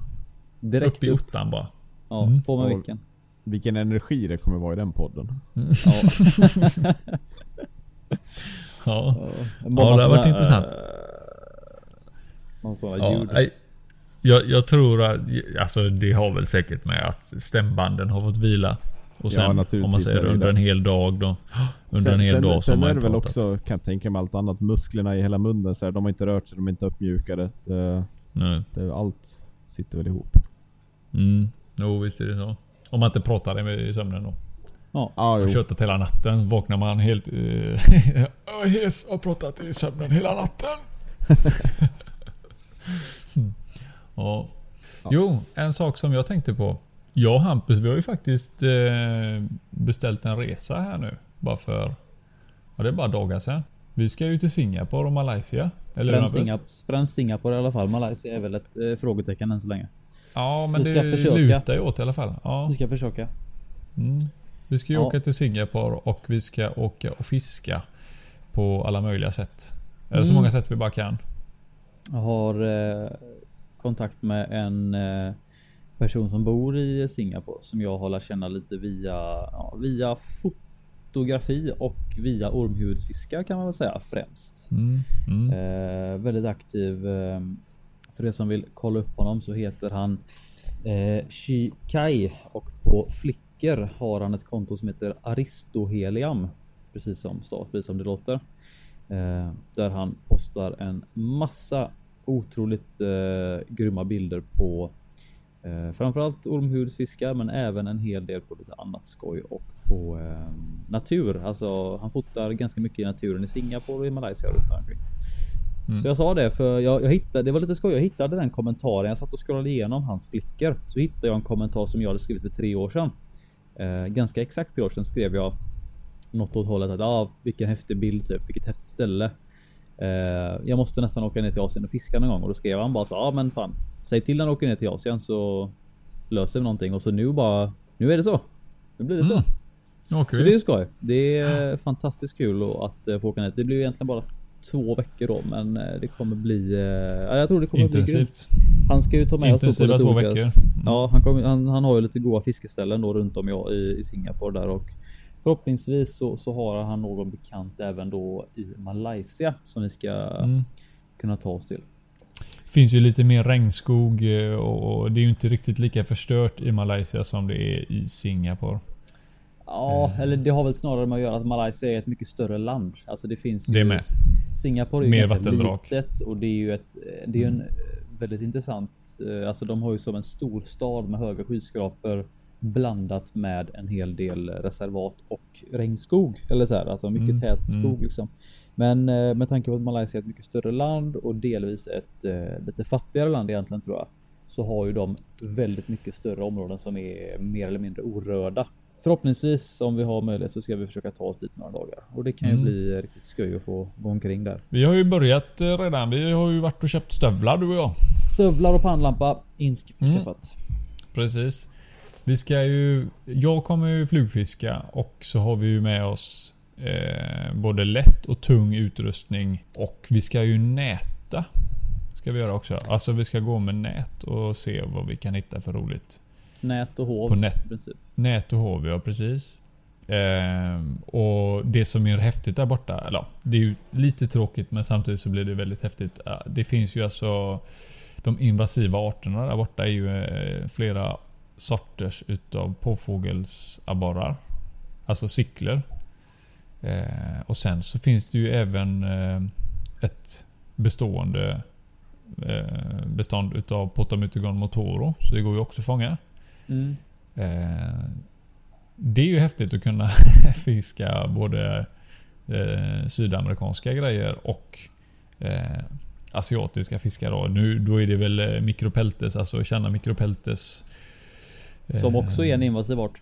direkt upp i upp. ottan bara. Ja, Mm. på med vilken. Vilken energi det kommer vara i den podden. Ja. Ja. Ja, det har varit intressant. Någon sån ja ljud. nej. jag, jag tror att, alltså det har väl säkert med att stämbanden har fått vila. Och Ja, sen om naturligtvis man säger under en hel dag då. Under sen, en hel sen, dag sen man är det väl också, kan jag tänka mig allt annat, musklerna i hela munnen så här, de har inte rört sig, de är inte uppmjukade. Det, det, allt sitter väl ihop. Mm. Jo visst är det så. Om man inte pratar i sömnen då. Ja. Ja, Och jo. köttat hela natten. Vaknar man helt... Uh, hes och pratat i sömnen hela natten. ja. Jo, en sak som jag tänkte på. Jag och Hampus, vi har ju faktiskt eh, beställt en resa här nu. Bara för... Ja, det är bara dagar sedan. Vi ska ju till Singapore och Malaysia. Eller Främst? Singapore, främst Singapore i alla fall. Malaysia är väl ett eh, frågetecken än så länge. Ja, men Vi ska det försöka. lutar ju åt i alla fall. Ja. Vi ska försöka. Mm. Vi ska ju Ja. åka till Singapore och vi ska åka och fiska på alla möjliga sätt. Eller så Mm. många sätt vi bara kan. Jag har eh, kontakt med en eh, person som bor i Singapore som jag har lärt känna lite via, ja, via fotografi och via ormhuvudsfiskar kan man väl säga främst. Mm. Mm. Eh, väldigt aktiv. Eh, för det som vill kolla upp honom så heter han eh, Shi Kai och på Flickr har han ett konto som heter Aristohelium. Precis som start, precis som det låter. Eh, där han postar en massa otroligt eh, grymma bilder på eh, framförallt ormhuvudsfiskar men även en hel del på lite annat skoj och på eh, natur. Alltså han fotar ganska mycket i naturen i Singapore och i Malaysia och runt omkring. Mm. Så jag sa det för jag, jag hittade, det var lite skoj. Jag hittade den kommentaren. Jag satt och scrollade igenom hans flickor. Så hittade jag en kommentar som jag hade skrivit för tre år sedan. Eh, ganska exakt tre år sedan skrev jag något åt hållet att ah, vilken häftig bild typ, vilket häftigt ställe. Eh, jag måste nästan åka ner till Asien och fiska någon gång och då skrev han bara så ja ah, men fan säg till när du åker ner till Asien så löser vi någonting och så nu bara nu är det så. Nu blir det så. Mm. Nu åker Så det är ju skoj. Det är fantastiskt kul att eh, få åka ner. Det blir egentligen bara två veckor då, men eh, det kommer bli. eh, Ja, jag tror det kommer bli grymt. Intensivt. Han ska ju ta med oss på lite två olika- veckor. Mm. Ja, han, kommer, han, han har ju lite goda fiskeställen då runt om i, i, i Singapore där och förhoppningsvis så, så har han någon bekant även då i Malaysia som vi ska Mm. kunna ta oss till. Finns ju lite mer regnskog eh, och det är ju inte riktigt lika förstört i Malaysia som det är i Singapore. Ja, Eh. eller det har väl snarare med att göra att Malaysia är ett mycket större land. Alltså det finns ju. Det är med. Singapore är ju Mer vattendrag. litet och det är ju ett. Det är ju en Mm. eh, väldigt intressant. eh, Alltså de har ju som en stor stad med höga skyskrapor blandat med en hel del reservat och regnskog eller så här. Alltså mycket Mm, tät skog mm. liksom. Men eh, med tanke på att Malaysia är ett mycket större land och delvis ett eh, lite fattigare land egentligen tror jag. Så har ju de väldigt mycket större områden som är mer eller mindre orörda. Förhoppningsvis om vi har möjlighet så ska vi försöka ta oss dit några dagar och det kan ju Mm. bli riktigt skoj att få gå omkring där. Vi har ju börjat eh, redan. Vi har ju varit och köpt stövlar du och jag. Stövlar och pannlampa införskaffat. Mm. Precis. Vi ska ju... Jag kommer ju flugfiska och så har vi ju med oss eh, både lätt och tung utrustning. Och vi ska ju näta. Ska vi göra också. Alltså vi ska gå med nät och se vad vi kan hitta för roligt. Nät och hov På nät. princip. Nät och hov, ja precis. Ehm, och det som är häftigt där borta, eller det är ju lite tråkigt men samtidigt så blir det väldigt häftigt. Ja, Det finns ju alltså de invasiva arterna där borta är ju eh, flera sorters utav påfågelsabborrar. Alltså sickler. Eh, och sen så finns det ju även eh, ett bestående eh, bestånd utav Potamytegon motoro. Så det går ju också att fånga. Mm. Eh, det är ju häftigt att kunna fiska både eh, sydamerikanska grejer och eh, asiatiska fiskar. Då. Nu, då är det väl mikropeltes, alltså känna mikropeltes. Som också är en invasiv art.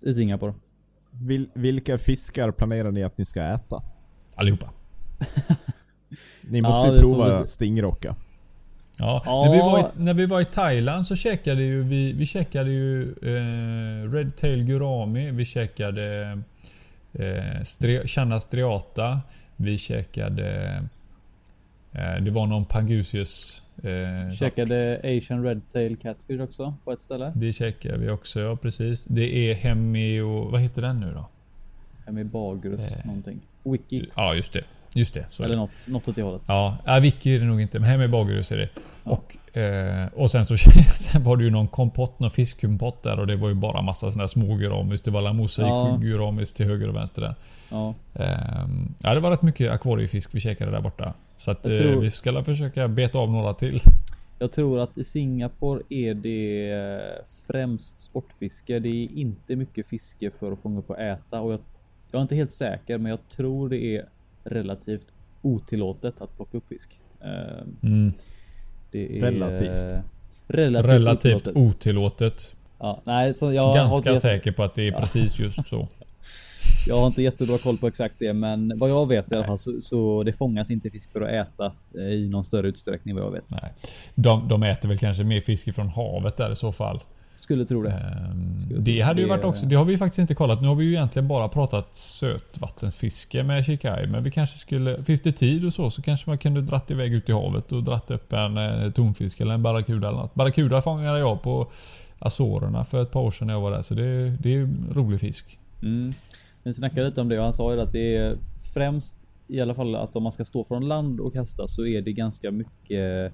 I Singapore. Vil, vilka fiskar planerar ni att ni ska äta? Allihopa. Ni måste Ja, ju prova stingrocka. Ja, Ja. När, vi var i, när vi var i Thailand så käkade ju vi, vi käkade ju eh, Red Tail Gurami, vi käkade eh, Channa striata, vi käkade eh, Det var någon Pangusius eh, Käkade Asian Red Tail Catfish också på ett ställe. Det käkade vi också, ja precis. Det är Hemi och vad heter den nu då? Hemma i Bagrus Eh. någonting. Wiki. Ja just det. Just det. Är Eller något, något åt det hållet. Ja, ja Vicky är det nog inte, men Hemi Bagerus är det. Ja. Och, eh, och sen så sen var det ju någon kompott, någon fiskkompott där och det var ju bara massa sådana små guramis. Det var la mosaik Ja. till höger och vänster där. Ja. Ehm, ja det var rätt mycket akvariefisk vi käkade där borta. Så att eh, tror- vi ska försöka beta av några till. Jag tror att i Singapore är det eh, främst sportfiske. Det är inte mycket fiske för att fånga upp och äta och jag, jag är inte helt säker, men jag tror det är relativt otillåtet att plocka upp fisk. Eh, Mm. Det är Relativt. Relativt, Relativt otillåtet. otillåtet. Ja, nej, så jag Ganska säker på att det är precis just så. jag har inte jättebra koll på exakt det, men vad jag vet i alla fall så, så det fångas inte fisk för att äta eh, i någon större utsträckning vad jag vet. Nej. De, de äter väl kanske mer fisk från havet där i så fall. Skulle tro det. Ehm, Skulle Det hade ju det- varit också, det har vi ju faktiskt inte kollat. Nu har vi ju egentligen bara pratat sötvattensfiske med Shikai. Men vi kanske skulle, finns det tid och så, så kanske man kunde dratt iväg ut i havet och dratt upp en eh, tonfisk eller en barracuda eller något. Barracuda fångade jag på Azorerna för ett par år sedan när jag var där. Så det, det är ju rolig fisk. Mm. Vi snackade lite om det och han sa ju att det är främst i alla fall att om man ska stå från land och kasta så är det ganska mycket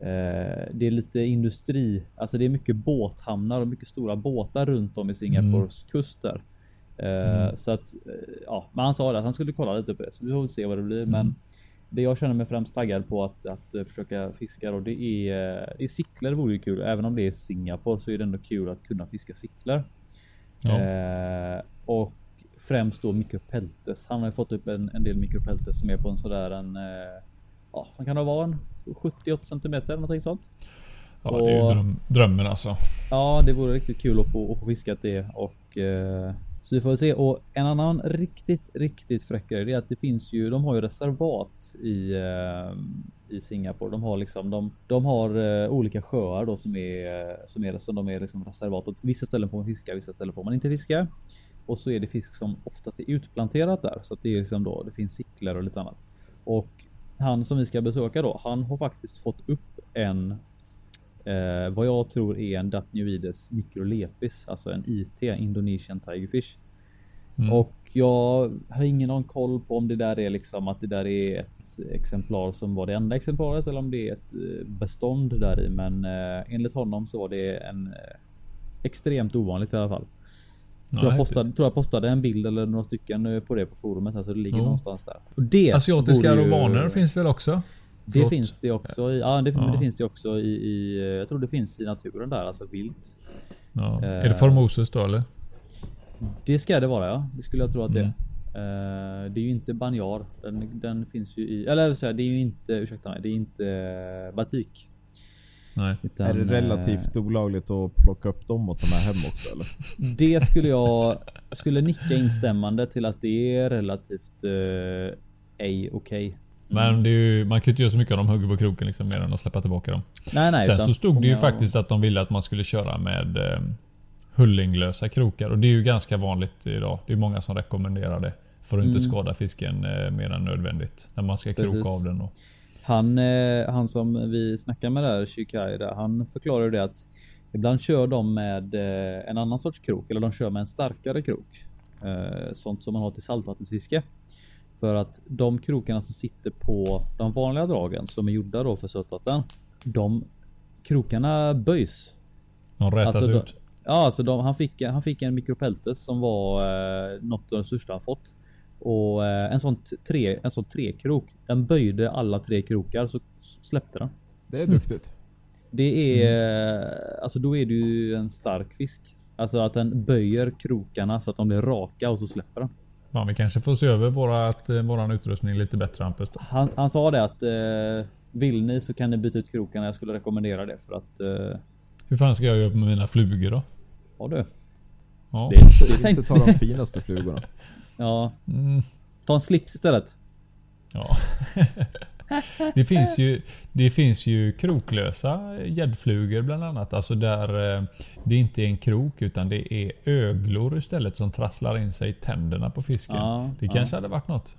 eh, det är lite industri, alltså det är mycket båthamnar och mycket stora båtar runt om i Singapores kust där. Eh, Mm. Så att, eh, ja, men han sa det att han skulle kolla lite på det så vi får väl se vad det blir. Men det jag känner mig främst taggad på att, att eh, försöka fiska då det är, eh, det är sicklar vore ju kul. Även om det är Singapore så är det ändå kul att kunna fiska sicklar. Ja. Eh, och främst då mikropeltes. Han har ju fått upp en, en del mikropeltes som är på en sådär en, eh, ja vad kan det vara en 70-80 centimeter någonting sånt. Ja, det är ju Och- dröm, drömmen alltså. Ja, det vore riktigt kul att få, att få fiskat det och eh, så vi får väl se. Och en annan riktigt, riktigt fräck grej är att det finns ju, de har ju reservat i, eh, i Singapore. De har liksom, de, de har eh, olika sjöar då som är, som är, som de är liksom reservat. Och vissa ställen får man fiska, vissa ställen får man inte fiska. Och så är det fisk som oftast är utplanterat där så att det är liksom då det finns sicklar och lite annat. Och han som vi ska besöka då, han har faktiskt fått upp en eh, vad jag tror är en Datnioides microlepis, alltså en IT, Indonesian Tigerfish. Mm. Och jag har ingen koll på om det där är liksom att det där är ett exemplar som var det enda exemplaret eller om det är ett eh, bestånd där i. Men eh, enligt honom så var det en eh, extremt ovanligt i alla fall. Ja, tror, jag postade, tror jag postade en bild eller några stycken eh, på det på forumet. Alltså det ligger Jo. någonstans där. Och det Asiatiska ju- romaner finns väl också? Det Förlåt. finns det också. I, ja, det, men Ja. det finns det också i, i. eh, Jag tror det finns i naturen där, alltså vilt. Ja. Eh. Är det Formosus då eller? Det ska det vara ja. Det skulle jag tro att det Mm. är. Eh, det är ju inte banjar. Den, den finns ju i, eller vill säga, det är ju inte, ursäkta mig, det är inte eh, batik. Nej. Utan, är det relativt eh, olagligt att plocka upp dem och ta med hem också eller? Det skulle jag skulle nicka instämmande till att det är relativt eh, ej okej. Men det är ju, man kan ju inte göra så mycket om de hugger på kroken liksom mer än att släppa tillbaka dem. Nej, nej. Sen utan så stod det ju och- faktiskt att de ville att man skulle köra med eh, hullinglösa krokar och det är ju ganska vanligt idag. Det är många som rekommenderar det. För att inte Mm. skada fisken eh, mer än nödvändigt. När man ska kroka Precis. av den. Och, Han, eh, han som vi snackar med där, Shikai, där, han förklarar det att ibland kör de med eh, en annan sorts krok eller de kör med en starkare krok. Eh, sånt som man har till saltvattensfiske. För att de krokarna som sitter på de vanliga dragen som är gjorda då för sötvatten. De krokarna böjs. de rätas Alltså, ut. Ja, alltså de, han, fick, han fick en mikropeltes som var eh, något av det största han fått. Och eh, en sån tre, en sån trekrok. Den böjde alla tre krokar så släppte den. Det är duktigt. Det är eh, alltså då är det ju en stark fisk. Alltså att den böjer krokarna så att de blir raka och så släpper den. Fan, vi kanske får se över vårat, eh, våran utrustning lite bättre Hampus. Han, han sa det att eh, vill ni så kan ni byta ut krokarna. Jag skulle rekommendera det för att eh, Hur fan ska jag göra med mina flugor då? ja du. Ja. Det, det Inte tänkte, ta de finaste flugorna. Ja, Mm, ta en slips istället. ja. det, finns ju, det finns ju kroklösa gäddflugor bland annat. Alltså där eh, det inte är en krok utan det är öglor istället som trasslar in sig i tänderna på fisken. Ja, det ja. kanske hade varit något.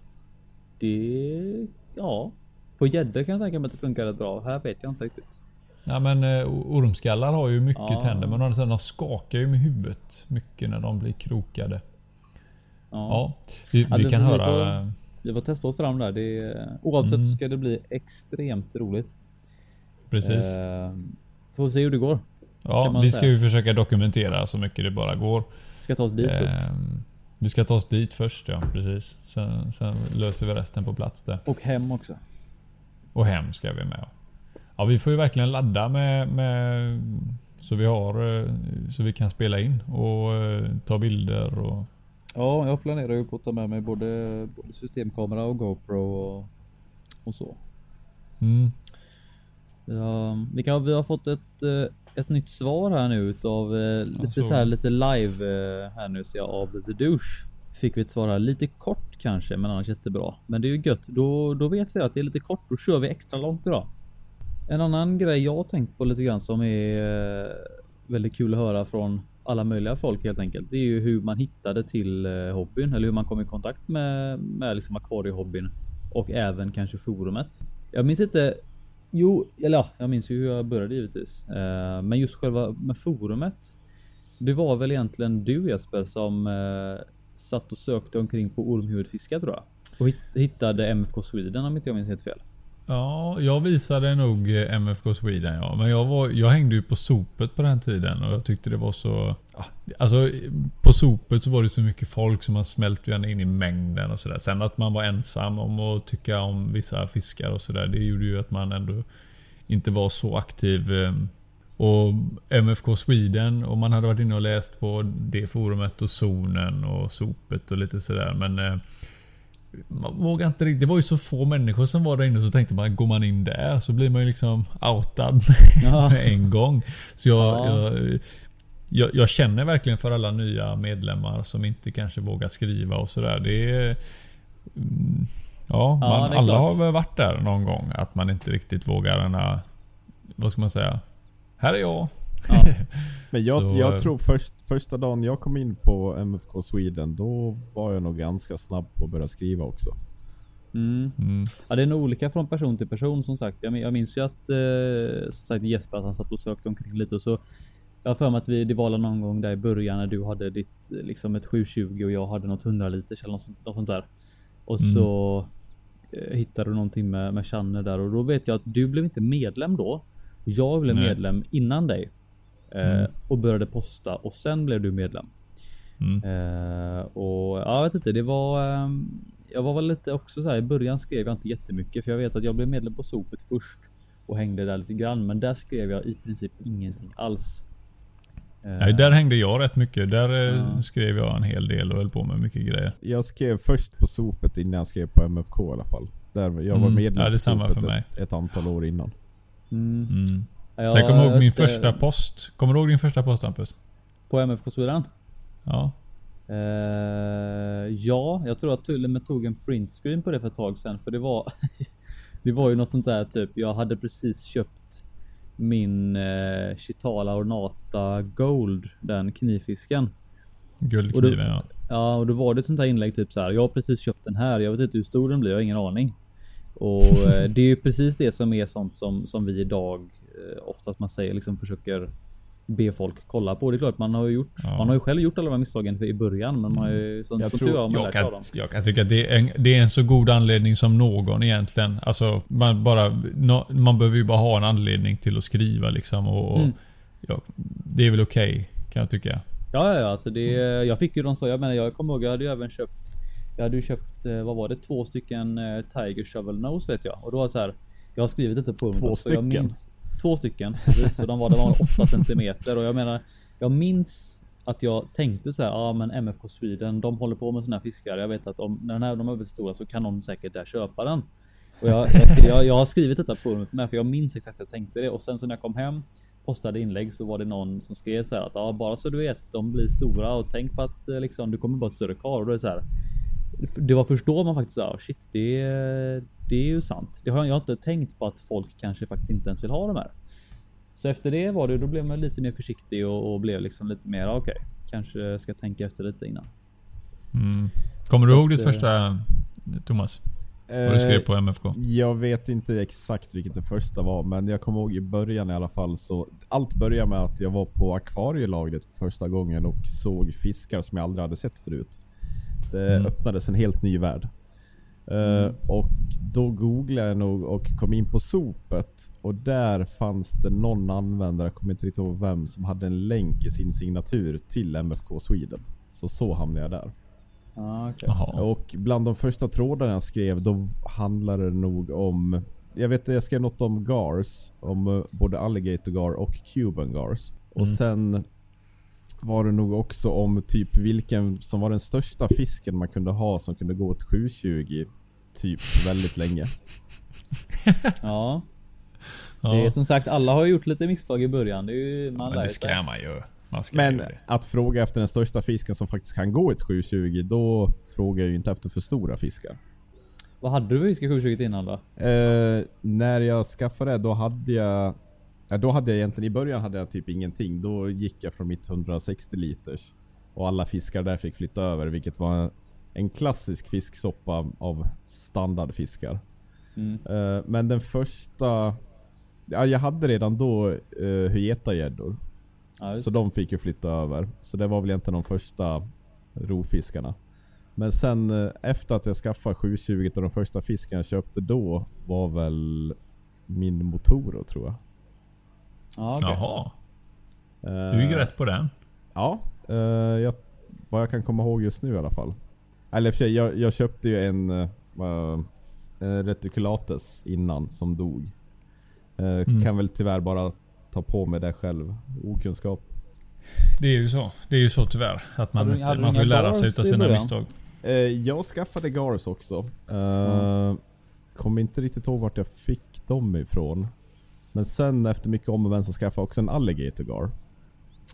Det, ja. På gäddor kan jag tänka mig att det funkar rätt bra. Här vet jag inte riktigt. Ja men eh, ormskallar har ju mycket Ja. tänder men de skakar ju med huvudet mycket när de blir krokade. Ja. Vi, vi det kan får vi höra. få- Vi får testa oss fram där. Det är, oavsett Mm. så ska det bli extremt roligt. Precis. Eh, får se hur det går. ja, vi ska säga. ju försöka dokumentera så mycket det bara går. Ska ta oss dit först. Ehm, vi ska ta oss dit först ja, precis. Sen, sen löser vi resten på plats där. Och hem också. Och hem ska vi med. Ja, vi får ju verkligen ladda med, med så vi har eh, så vi kan spela in och eh, ta bilder och Ja, jag planerar ju på att ta med mig både, både systemkamera och GoPro och, och så. mm, Ja, vi, kan, vi har fått ett, eh, ett nytt svar här nu utav eh, lite så. så här lite live eh, här nu ser jag av The Douche. Fick vi ett svar här lite kort kanske, men annars jättebra. Men det är ju gött. Då, då vet vi att det är lite kort. Då kör vi extra långt idag. En annan grej jag tänkt på lite grann som är väldigt kul att höra från alla möjliga folk helt enkelt. Det är ju hur man hittade till eh, hobbyn eller hur man kom i kontakt med, med liksom akvariehobbyn och även kanske forumet. Jag minns inte. Jo, eller ja, jag minns ju hur jag började givetvis. Eh, men just själva med forumet. Det var väl egentligen du Jesper som eh, satt och sökte omkring på ormhuvudfiskar tror jag. Och hittade MFK Sweden om inte jag minns helt fel. Ja, jag visade nog eh, MFK Sweden ja. Men jag, var, jag hängde ju på sopet på den tiden och jag tyckte det var så... Alltså på sopet så var det så mycket folk som man smälte gärna in i mängden och sådär. Sen att man var ensam om att tycka om vissa fiskar och sådär. Det gjorde ju att man ändå inte var så aktiv. eh, Och MFK Sweden och man hade varit inne och läst på det forumet och zonen och sopet och lite sådär. Men eh, man vågar inte riktigt. Det var ju så få människor som var där inne så tänkte man går man in där så blir man ju liksom outad Ja. med en gång. Så jag, Ja. jag, jag, jag känner verkligen för alla nya medlemmar som inte kanske vågar skriva och sådär. Det är... mm, Ja, Ja, man, det alla klart. har väl varit där någon gång. Att man inte riktigt vågar den här, Vad ska man säga? Här är jag. Ja. Men jag, Så, eh, jag tror först, första dagen jag kom in på MFK Sweden, då var jag nog ganska snabb på att börja skriva också. Mm. Mm. Ja, det är nog olika från person till person som sagt. Jag, jag minns ju att eh, som sagt Jesper att han satt och sökte omkring lite och så. Jag har för mig att vi, det var någon gång där i början när du hade ditt eh, liksom ett 720 och jag hade något 100 liters eller något sånt, något sånt där. Och Mm. så eh, hittade du någonting med, med Channe där och då vet jag att du blev inte medlem då. Jag blev Nej. medlem innan dig. Eh, Mm. Och började posta och sen blev du medlem. Mm. Eh, och ja, jag vet inte, det var. ehm, jag var väl lite också så här i början skrev jag inte jättemycket för jag vet att jag blev medlem på sopet först och hängde där lite grann, men där skrev jag i princip ingenting alls. Eh, Nej, där hängde jag rätt mycket. Där eh, Ja. skrev jag en hel del och höll på med mycket grejer. Jag skrev först på sopet innan jag skrev på MFK i alla fall. Där jag var Mm. medlem Ja, det är på sopet för mig. Ett, ett antal år innan. Mm. Mm. Ja, Sen kommer jag ihåg min vet, första post. Kommer du ihåg din första post Hampus? På MFK Sweden? Ja. Eh, ja, jag tror att med tog en printscreen på det för ett tag sedan för det var Det var ju något sånt där typ. Jag hade precis köpt min eh, Chitala Ornata Gold, den knivfisken. Guldkniven ja. Ja, och då var det ett sånt här inlägg typ så här. Jag har precis köpt den här. Jag vet inte hur stor den blir. Jag har ingen aning. Och eh, det är ju precis det som är sånt som som vi idag oftast man säger liksom försöker be folk kolla på. Det är klart man har ju gjort. Ja. Man har ju själv gjort alla de här misstagen i början, men man har ju som, Jag som tror- tur är har man Jag kan, dem. jag kan tycka att det är, en, det är en så god anledning som någon egentligen. Alltså man bara, man behöver ju bara ha en anledning till att skriva liksom och, och Mm. ja, Det är väl okej kan jag tycka. Ja, ja, alltså det. Jag fick ju de så. Jag menar, jag kommer ihåg. Jag hade ju även köpt. Jag hade ju köpt. eh, Vad var det? Två stycken eh, Tiger Shovel Nose vet jag. Och då var så här. Jag har skrivit detta på Två så jag stycken? Två stycken. Precis. Och de var, de var 8 centimeter och jag menar. Jag minns att jag tänkte så här. Ja, men MFK Sweden. De håller på med sådana här fiskar. Jag vet att om när den här de är väldigt stora så kan någon säkert där köpa den. Och jag, jag, jag, har skrivit detta på forumet med för jag minns exakt att jag tänkte det och sen så när jag kom hem postade inlägg så var det någon som skrev så här att ja, bara så du vet, de blir stora och tänk på att eh, liksom du kommer bara ett större kar och då är det så här. Det var först då man faktiskt sa shit, det, det är ju sant. Det har jag inte tänkt på att folk kanske faktiskt inte ens vill ha de här. Så efter det var det, då blev man lite mer försiktig och, och blev liksom lite mer okej, kanske ska tänka efter lite innan. Mm. Kommer du Så ihåg att, ditt eh, första Thomas? Vad du skrev på MFK? Jag vet inte exakt vilket det första var, men jag kommer ihåg i början i alla fall så allt började med att jag var på akvarielagret för första gången och såg fiskar som jag aldrig hade sett förut. Det Mm. öppnades en helt ny värld. Eh, och då googlade jag nog och kom in på sopet och där fanns det någon användare, jag kommer inte riktigt ihåg vem, som hade en länk i sin signatur till MFK Sweden. Så så hamnade jag där. Okej. Jaha. Och bland de första trådarna jag skrev, då handlade det nog om... Jag vet jag skrev något om gars. Om eh, både alligator gar och cuban gars. Och Mm. sen var det nog också om typ vilken som var den största fisken man kunde ha som kunde gå till 720 typ väldigt länge. Ja. Ja. Det är som sagt, alla har gjort lite misstag i början. Det är ju, man Men lär det ska man ju. Man ska Men ju det. att fråga efter den största fisken som faktiskt kan gå ett 720, då frågar jag ju inte efter för stora fiskar. Vad hade du för fisk i 720 innan då? Eh, när jag skaffade det, då hade jag... Ja, då hade jag egentligen, i början hade jag typ ingenting. Då gick jag från mitt 160 liters. Och alla fiskar där fick flytta över, vilket var en klassisk fisksoppa av standardfiskar. Mm. Eh, men den första... Ja, jag hade redan då uh, hyetagäddor. Ja, Så de fick ju flytta över. Så det var väl inte de första rovfiskarna. Men sen eh, efter att jag skaffade 720 och de första fiskarna jag köpte då var väl min Motoro tror jag. Ja, okej. Jaha. Eh, Du gick rätt på den. Ja, eh, jag, vad jag kan komma ihåg just nu i alla fall. Eller för sig, jag, jag köpte ju en uh, reticulates innan som dog. Eh, Mm. Kan väl tyvärr bara ta på mig det själv. Okunskap. Det är ju så. Det är ju så tyvärr. Att man, Hade du- inte- hade man får lära sig i sina misstag. Eh, jag skaffade Gars också. Uh, Kommer inte riktigt ihåg vart jag fick dem ifrån. Men sen efter mycket om och men så skaffade jag också en Alligator.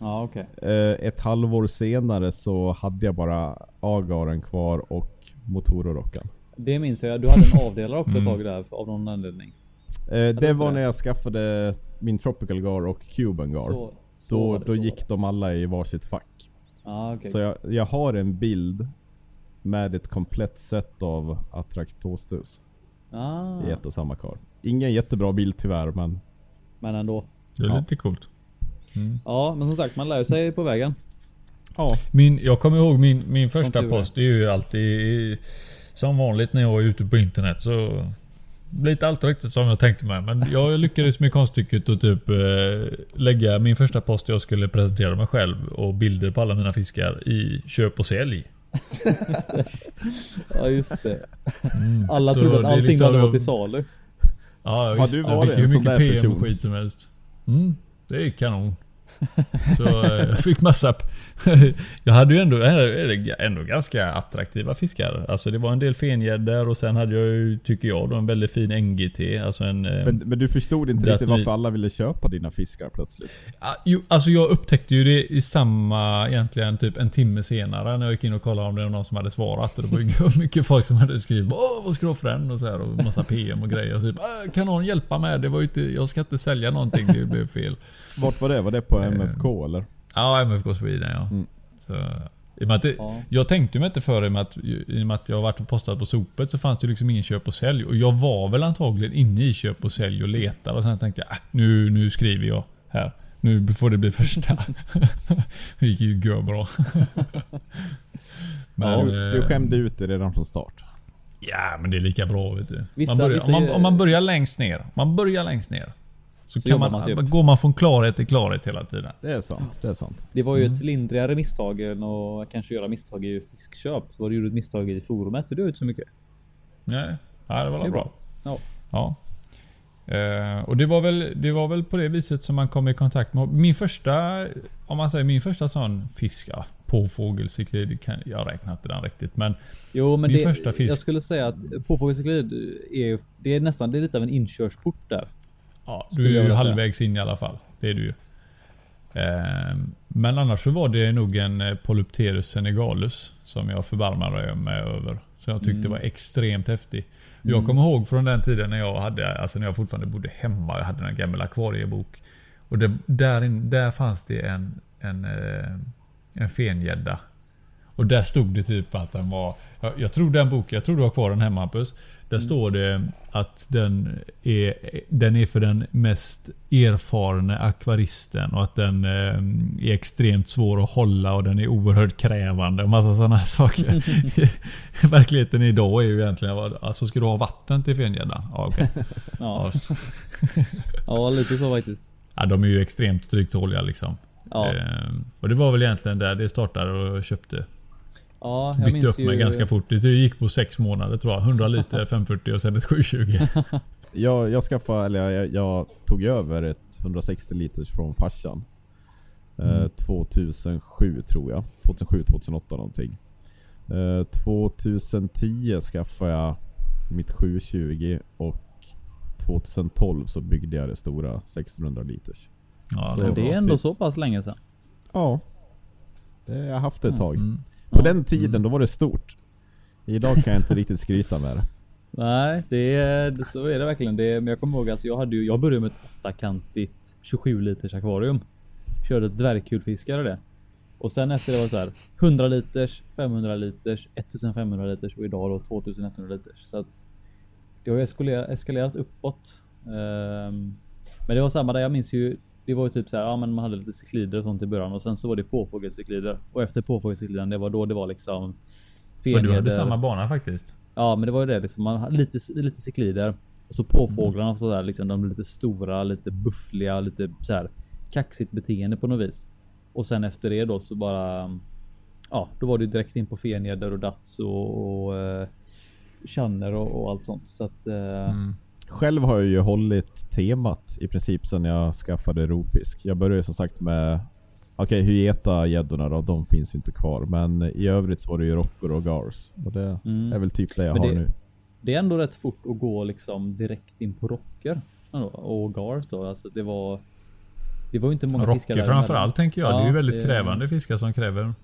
Ja, okej. Eh, ett halvår senare så hade jag bara Agaren kvar och Motororockan. Det minns jag. Du hade en avdelare också ett Mm. tag där av någon anledning. Eh, det var när jag skaffade min Tropical Gar och Cuban Gar. Så, så då då gick de alla i varsitt fack. Ja, okej. Så jag, jag har en bild med ett komplett set av attraktostus Ah, i ett och samma kar. Ingen jättebra bild tyvärr men men ändå. Det är Ja. lite coolt. Mm. Ja, men som sagt, man lär sig på vägen. ja. Min, jag kommer ihåg min, min första post. Det är ju alltid som vanligt när jag är ute på internet så blir inte alltid riktigt som jag tänkte mig. Men jag lyckades med konststycket att typ eh, lägga min första post jag skulle presentera mig själv och bilder på alla mina fiskar i köp och sälj. Ja, just det. Mm. Alla Så trodde att allting liksom- hade varit till salu. Ja, Har visst, du jag fick sån mycket PM och skit som helst. Mm, det är kanon. Så eh, jag fick massa... jag hade ju ändå, ändå ganska attraktiva fiskar. Alltså det var en del fengäddor och sen hade jag ju, tycker jag då, en väldigt fin NGT. Alltså en... eh, Men, men du förstod inte riktigt varför alla ville köpa dina fiskar plötsligt? Jo, alltså jag upptäckte ju det i samma, egentligen typ en timme senare när jag gick in och kollade om det var någon som hade svarat. Och det var ju mycket folk som hade skrivit Åh, vad ska du ha för den? Och så här och massa PM och grejer. Och typ, "Ah, kan någon hjälpa mig? Det var ju inte, jag ska inte sälja någonting, det blev fel. Vart var det? Var det på Eh, MFK eller? Ja, MFK Sweden ja. Mm. Så, i och med att det, Ja. Jag tänkte mig inte för och med att, i och med att jag varit och postat på sopet så fanns det liksom ingen köp och sälj. Och jag var väl antagligen inne i köp och sälj och letade och sen tänkte jag, äh, nu, nu skriver jag här. Nu får det bli första. det gick ju gör bra. Men, du, du eh, skämde ut det redan från start. Ja, men det är lika bra vet du. Vissa- man börjar, vissa om, man, om man börjar längst ner. Man börjar längst ner. Så, kan jobbar man, man går man från klarhet till klarhet hela tiden. Det är sant, det är sant. Det var ju Mm. ett lindrigare misstag än att kanske göra misstag i fiskköp. Så var det ju ett misstag i forumet och det är inte så mycket. Nej, ja, det var Det är bra. Ja. Ja. Eh, och det var, väl, det var väl på det viset som man kom i kontakt med min första, om man säger min första sån fisk, ja, på fågelcyklid, kan, jag räknar inte den riktigt men Jo, men Min det, första fisk. jag skulle säga att påfågelcyklid är, det är nästan det är lite av en inkörsport där. Ja, du är ju halvvägs in i alla fall. Det är du ju. Eh, men annars så var det nog en eh, Polypterus senegalus som jag förbarmade mig över. Som jag tyckte Mm. var extremt häftig. Jag kommer ihåg från den tiden när jag hade, alltså när jag fortfarande bodde hemma. Jag hade en gammal akvariebok. Och det, där, in, där fanns det en, en, eh, en fengädda. Och där stod det typ att den var... Jag, jag tror den boken, jag tror du har kvar den hemma Hampus. Där står det att den är, den är för den mest erfarne akvaristen och att den eh, är extremt svår att hålla och den är oerhört krävande och massa sådana här saker. Verkligheten idag är ju egentligen, alltså ska du ha vatten till fengäddan? Ja, okej. Ja, Ja. lite så faktiskt. ja, de är ju extremt stryktåliga liksom. Ja, Ehm, och det var väl egentligen där det startade och köpte. Ja jag Bytte minns upp mig ju, ganska fort. Det gick på sex månader tror jag. 100 liter 540 och sen ett 720. Jag, jag skaffade, eller jag, jag tog över ett 160 liters från farsan. Eh, Mm. 2007 tror jag. 2007, 2008 någonting. Eh, 2010 skaffade jag mitt 720 och 2012 så byggde jag det stora 1600 liters. Ja, Så var det är ändå så pass länge sedan. Ja. Det, jag har haft det ett tag. Mm. På Ja. den tiden då var det stort. Idag kan jag inte riktigt skryta med det. Nej, det är, så är det verkligen. Det, men jag kommer ihåg, alltså, jag, hade ju, jag började med ett åttakantigt 27 liters akvarium. Körde dvärgkulfiskare det. Och sen efter det var så här 100 liters, 500 liters, 1500 liters och idag då 2100 liters. Så att det har eskalerat, eskalerat uppåt. Ehm, men det var samma där. Jag minns ju. Det var ju typ så här. Ja, men man hade lite ciklider och sånt i början och sen så var det påfågelciklider och efter påfågelcikliden, det var då det var liksom. Men du hade samma bana faktiskt. Ja, men det var ju det liksom. Man hade lite, lite ciklider. Och så påfåglarna och sådär liksom. De lite stora, lite buffliga, lite så här kaxigt beteende på något vis. Och sen efter det då så bara. Ja, då var det direkt in på fenjäder och dats och, och channer och, och allt sånt. Så att eh, Mm. Själv har jag ju hållit temat i princip sedan jag skaffade rovfisk. Jag började som sagt med Okej, hyeta-gäddorna då, de finns ju inte kvar. Men i övrigt så var det ju rockor och gars. Och det Mm. är väl typ det jag Men har det- nu. det är ändå rätt fort att gå liksom direkt in på rocker och gars då. Alltså det var. Det var ju inte många fiskar Rocker framförallt tänker jag. det är Ja, ju väldigt det- krävande fiskar som kräver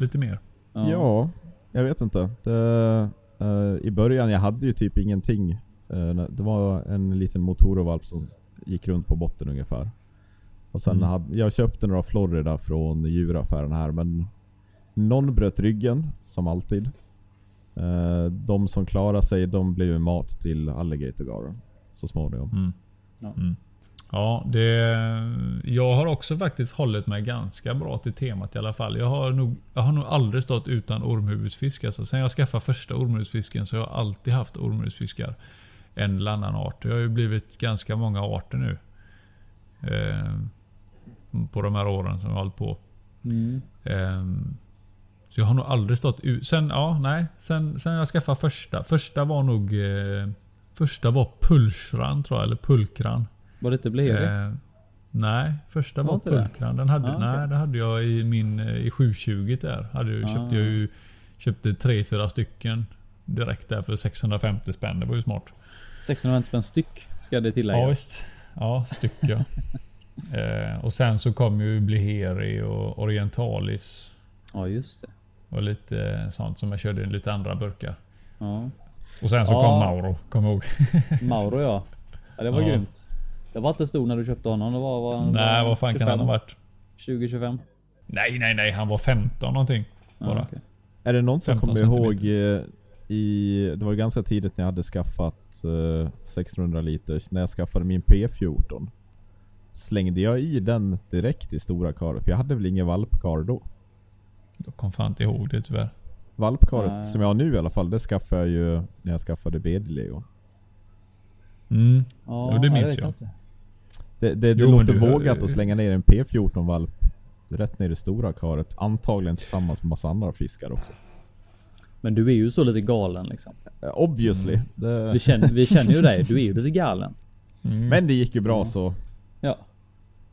lite mer. Ja. jag vet inte. Det, eh, I början, jag hade ju typ ingenting. Eh, det var en liten motorovalp som gick runt på botten ungefär. Och sen Mm. hade, jag köpte några Florida från djuraffären här men någon bröt ryggen, som alltid. Eh, de som klarade sig, de blev ju mat till alligator gar så småningom. Mm. Ja. Mm. Ja, det, jag har också faktiskt hållit mig ganska bra till temat i alla fall. Jag har nog, jag har nog aldrig stått utan ormhuvudsfisk. Alltså, sen jag skaffade första ormhuvudsfisken så har jag alltid haft ormhuvudsfiskar. En eller annan art. Det har ju blivit ganska många arter nu. Eh, på de här åren som jag har hållit på. Mm. Ehm, så jag har nog aldrig stått ut. Sen, ja, nej. Sen, sen jag skaffade första. Första var nog... Eh, första var pulsran tror jag, eller pulkran. Var det inte Blehevi? Eh, nej, första Var var pulkran. Den hade, Ah, nej, det hade jag i min eh, i 720 där. Hade, jag- Ah. köpte jag ju köpte tre, fyra stycken direkt där för 650 spänn. Det var ju smart. 650 spänn styck ska det Ja tilläggas. visst. Ja, styck ja. eh, och sen så kom ju Bliheri och Orientalis. Ja, just det. Och lite sånt som jag körde i lite andra burkar. Ja. Och sen så Ja. kom Mauro, kom ihåg. Mauro ja. ja det var Ja. grymt. Det var inte stor när du köpte honom. Det var, var, han- Nej, var vad fan kan 25? han ha varit? 20-25? Nej, nej, nej. Han var 15 någonting. Bara. Ja, okej. Är det någon som 15 kommer ihåg i, det var ganska tidigt när jag hade skaffat eh, 1600 liters, när jag skaffade min P14. Slängde jag i den direkt i stora karet? För jag hade väl ingen valpkar då? Jag kom fan inte ihåg det tyvärr. Valpkaret Nej. som jag har nu i alla fall, det skaffade jag ju när jag skaffade BD-lego. Mm. Ja, Jo, det minns jag. inte. Det, det, det Jo, låter du- vågat att slänga ner en P14 valp rätt ner i stora karet. Antagligen tillsammans med massa andra fiskar också. Men du är ju så lite galen liksom. Eh, Obviously. Det, Vi känner, vi känner ju dig. Du är ju lite galen. Mm. men det gick ju bra så. Ja.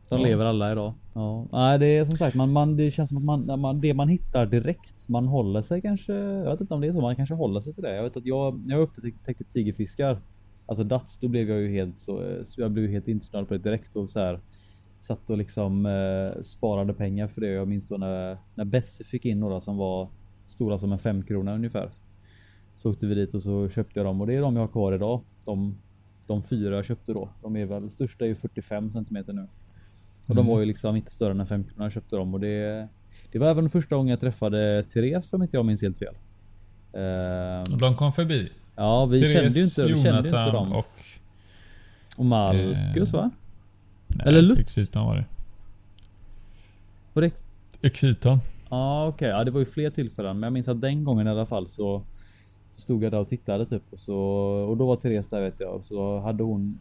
De Ja. lever alla idag. Ja. Nej, det är som sagt, man, man, det känns som att man, man, det man hittar direkt, man håller sig kanske, jag vet inte om det är så, man kanske håller sig till det. Jag vet att jag, jag upptäckte tigerfiskar, alltså dats, då blev jag ju helt så, eh, jag blev helt insnöad på det direkt och så här satt och liksom eh, sparade pengar för det. Jag minns då när, när Besse fick in några som var stora som en femkrona ungefär. Så åkte vi dit och så köpte jag dem och det är de jag har kvar idag. De, de fyra jag köpte då. De är väl, största är ju 45 centimeter nu. Och de Mm. var ju liksom inte större än en femkrona jag köpte dem och det Det var även första gången jag träffade Therese om inte jag minns helt fel. Ehm, de kom förbi. ja, vi Therese, kände ju inte, vi kände ju inte Jonathan dem. och... Och Marcus eh, va? Nej, Eller Lutz. Exiton var det. Var det Exiton. Ja okej, ja, det var ju fler tillfällen men jag minns att den gången i alla fall så stod jag där och tittade typ och så och då var Therese där vet jag och så hade hon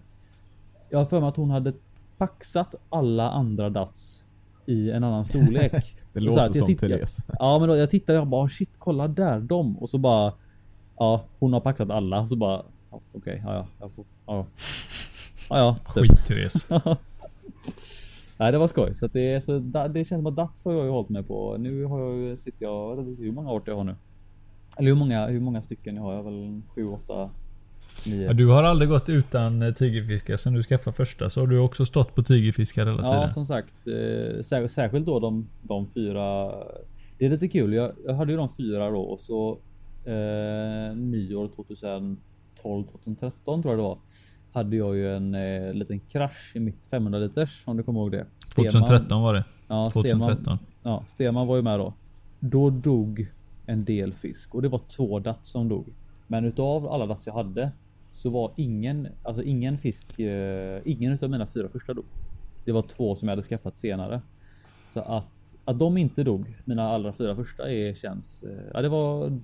Jag har för mig att hon hade paxat alla andra dats i en annan storlek. Det Så låter att jag som tittar- Therese. Ja men då, jag tittade och jag bara shit kolla där dem och så bara Ja hon har paxat alla så bara ja, Okej ja ja jag får ja ja ja typ. Skit Therese. Nej det var skoj så att det, är så, det känns som att Dats har jag ju hållit mig på. Nu har jag sitter jag, jag vet inte hur många arter jag har nu. Eller hur många, hur många stycken jag har? Jag har väl 7, 8, Nio. Ja, du har aldrig gått utan eh, tigerfiskar sen du skaffade första så har du också stått på tigerfiskar hela Ja, tiden. som sagt. Eh, sär, särskilt då de, de fyra. Det är lite kul. Jag, jag hade ju de fyra då och så eh, nyår 2012, 2013 tror jag det var. Hade jag ju en eh, liten krasch i mitt 500 liters om du kommer ihåg det. Stenman- 2013 var det. Ja, Stenman, 2013. ja, Stenman var ju med då. Då dog en del fisk och det var två dats som dog. Men utav alla dats jag hade så var ingen, alltså ingen fisk, eh, ingen utav mina fyra första dog. Det var två som jag hade skaffat senare. Så att, att de inte dog, mina allra fyra första, är, känns, eh, ja det var,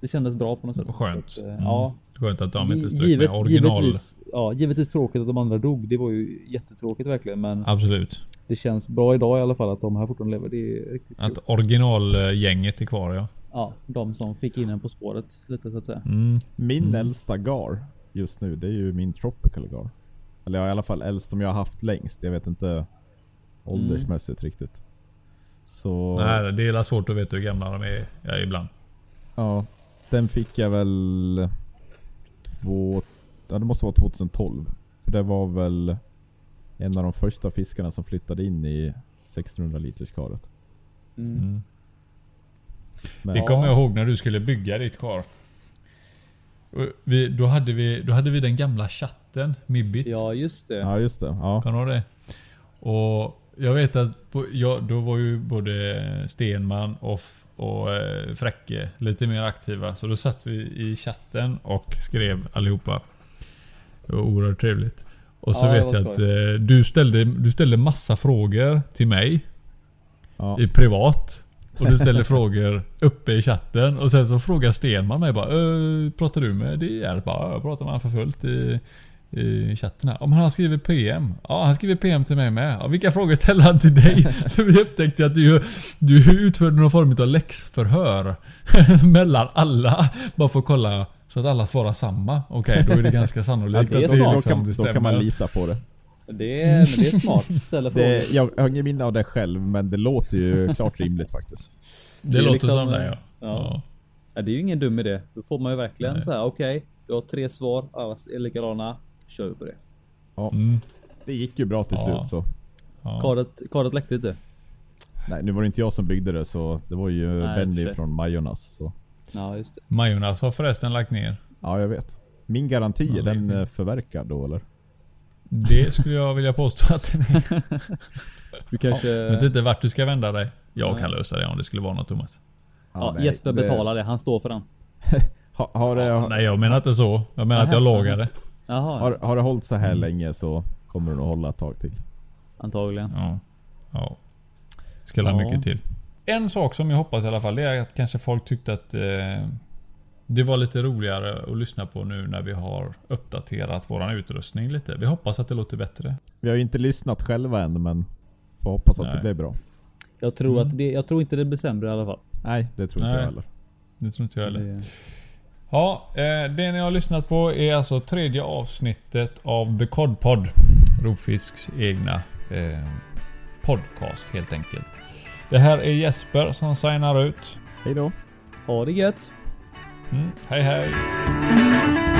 det kändes bra på något sätt. Skönt. Så att, eh, Mm. Ja, Skönt att de inte strök givet, med original. givetvis, ja, givetvis tråkigt att de andra dog. Det var ju jättetråkigt verkligen, men Absolut. det känns bra idag i alla fall att de här fortfarande lever. Det är riktigt kul. Att originalgänget är kvar ja. Ja, de som fick in en på spåret lite så att säga. Mm. Min Mm. äldsta gar just nu, det är ju min tropical gar. Eller ja, i alla fall äldst som jag har haft längst. Jag vet inte åldersmässigt riktigt. Så Nej, det är svårt att veta hur gamla de är ja, ibland. ja, den fick jag väl två, ja, det måste vara 2012. För det var väl en av de första fiskarna som flyttade in i 1600 liters karet. Mm. Mm. Men, Det kommer jag ihåg när du skulle bygga ditt kar. Vi, då, hade vi, då hade vi den gamla chatten, Mibbit. Ja, just det. Ja just det. Ja. Kan du ha det? Och jag vet att på, ja, då var ju både Stenman och, och eh, Fräcke lite mer aktiva. Så då satt vi i chatten och skrev allihopa. Det var oerhört trevligt. Och så Ja, vet jag att eh, du, ställde, du ställde massa frågor till mig Ja. i privat. Och du ställer frågor uppe i chatten. Och sen så frågar Stenman mig bara "Ö, Pratar du med DR? Bara, "Ja, jag pratar med honom för fullt i, i chatten här. Om han har skrivit PM? Ja han skriver PM till mig med. Ja, vilka frågor ställer han till dig? Så vi upptäckte att du, du utförde någon form av läxförhör. mellan alla. Bara för att kolla så att alla svarar samma. Okej då är det ganska sannolikt Ja, det är att liksom, kan, det då kan man lita på det. Det är, men det är smart. Ställa frågor. det jag, jag har ingen minne av det själv, men det låter ju klart rimligt faktiskt. Det, Det är låter liksom, som det ja. ja. ja. Det är ju ingen dum idé. Då får man ju verkligen Nej. säga okej, du har tre svar, alla är likadana. Kör vi på det. Mm, Det gick ju bra till Ja. slut så. ja. Karet, karet läckte inte. Nej, nu var det inte jag som byggde det så det var ju Nej, Benny från Majornas. Så. Ja, just det. Majornas har förresten lagt ner. Ja, jag vet. Min garanti, Ja, är den fint. eh, förverkad då eller? Det skulle jag vilja påstå att den är. Du kanske... Jag vet inte vart du ska vända dig. Jag kan lösa det om det skulle vara något Thomas. ja, nej, Jesper det- betalar det. Han står för den. Ha, har, det, Nej jag menar inte så. Jag menar att jag lagar det. Jaha, har, har det hållit så här Mm. länge så kommer det nog hålla ett tag till. antagligen. Ja. ja. Ska Ja. mycket till. En sak som jag hoppas i alla fall det är att kanske folk tyckte att eh, det var lite roligare att lyssna på nu när vi har uppdaterat våran utrustning lite. Vi hoppas att det låter bättre. Vi har ju inte lyssnat själva än men får hoppas att Nej. det blir bra. Jag tror, Mm. att det, jag tror inte det blir sämre i alla fall. Nej, det tror inte Nej. jag heller. Det tror inte jag heller. Det, Ja, eh, det ni har lyssnat på är alltså tredje avsnittet av The Cod Pod. Rovfisks egna eh, podcast helt enkelt. Det här är Jesper som signar ut. Hej då! ha det gött! Mm, hej hej!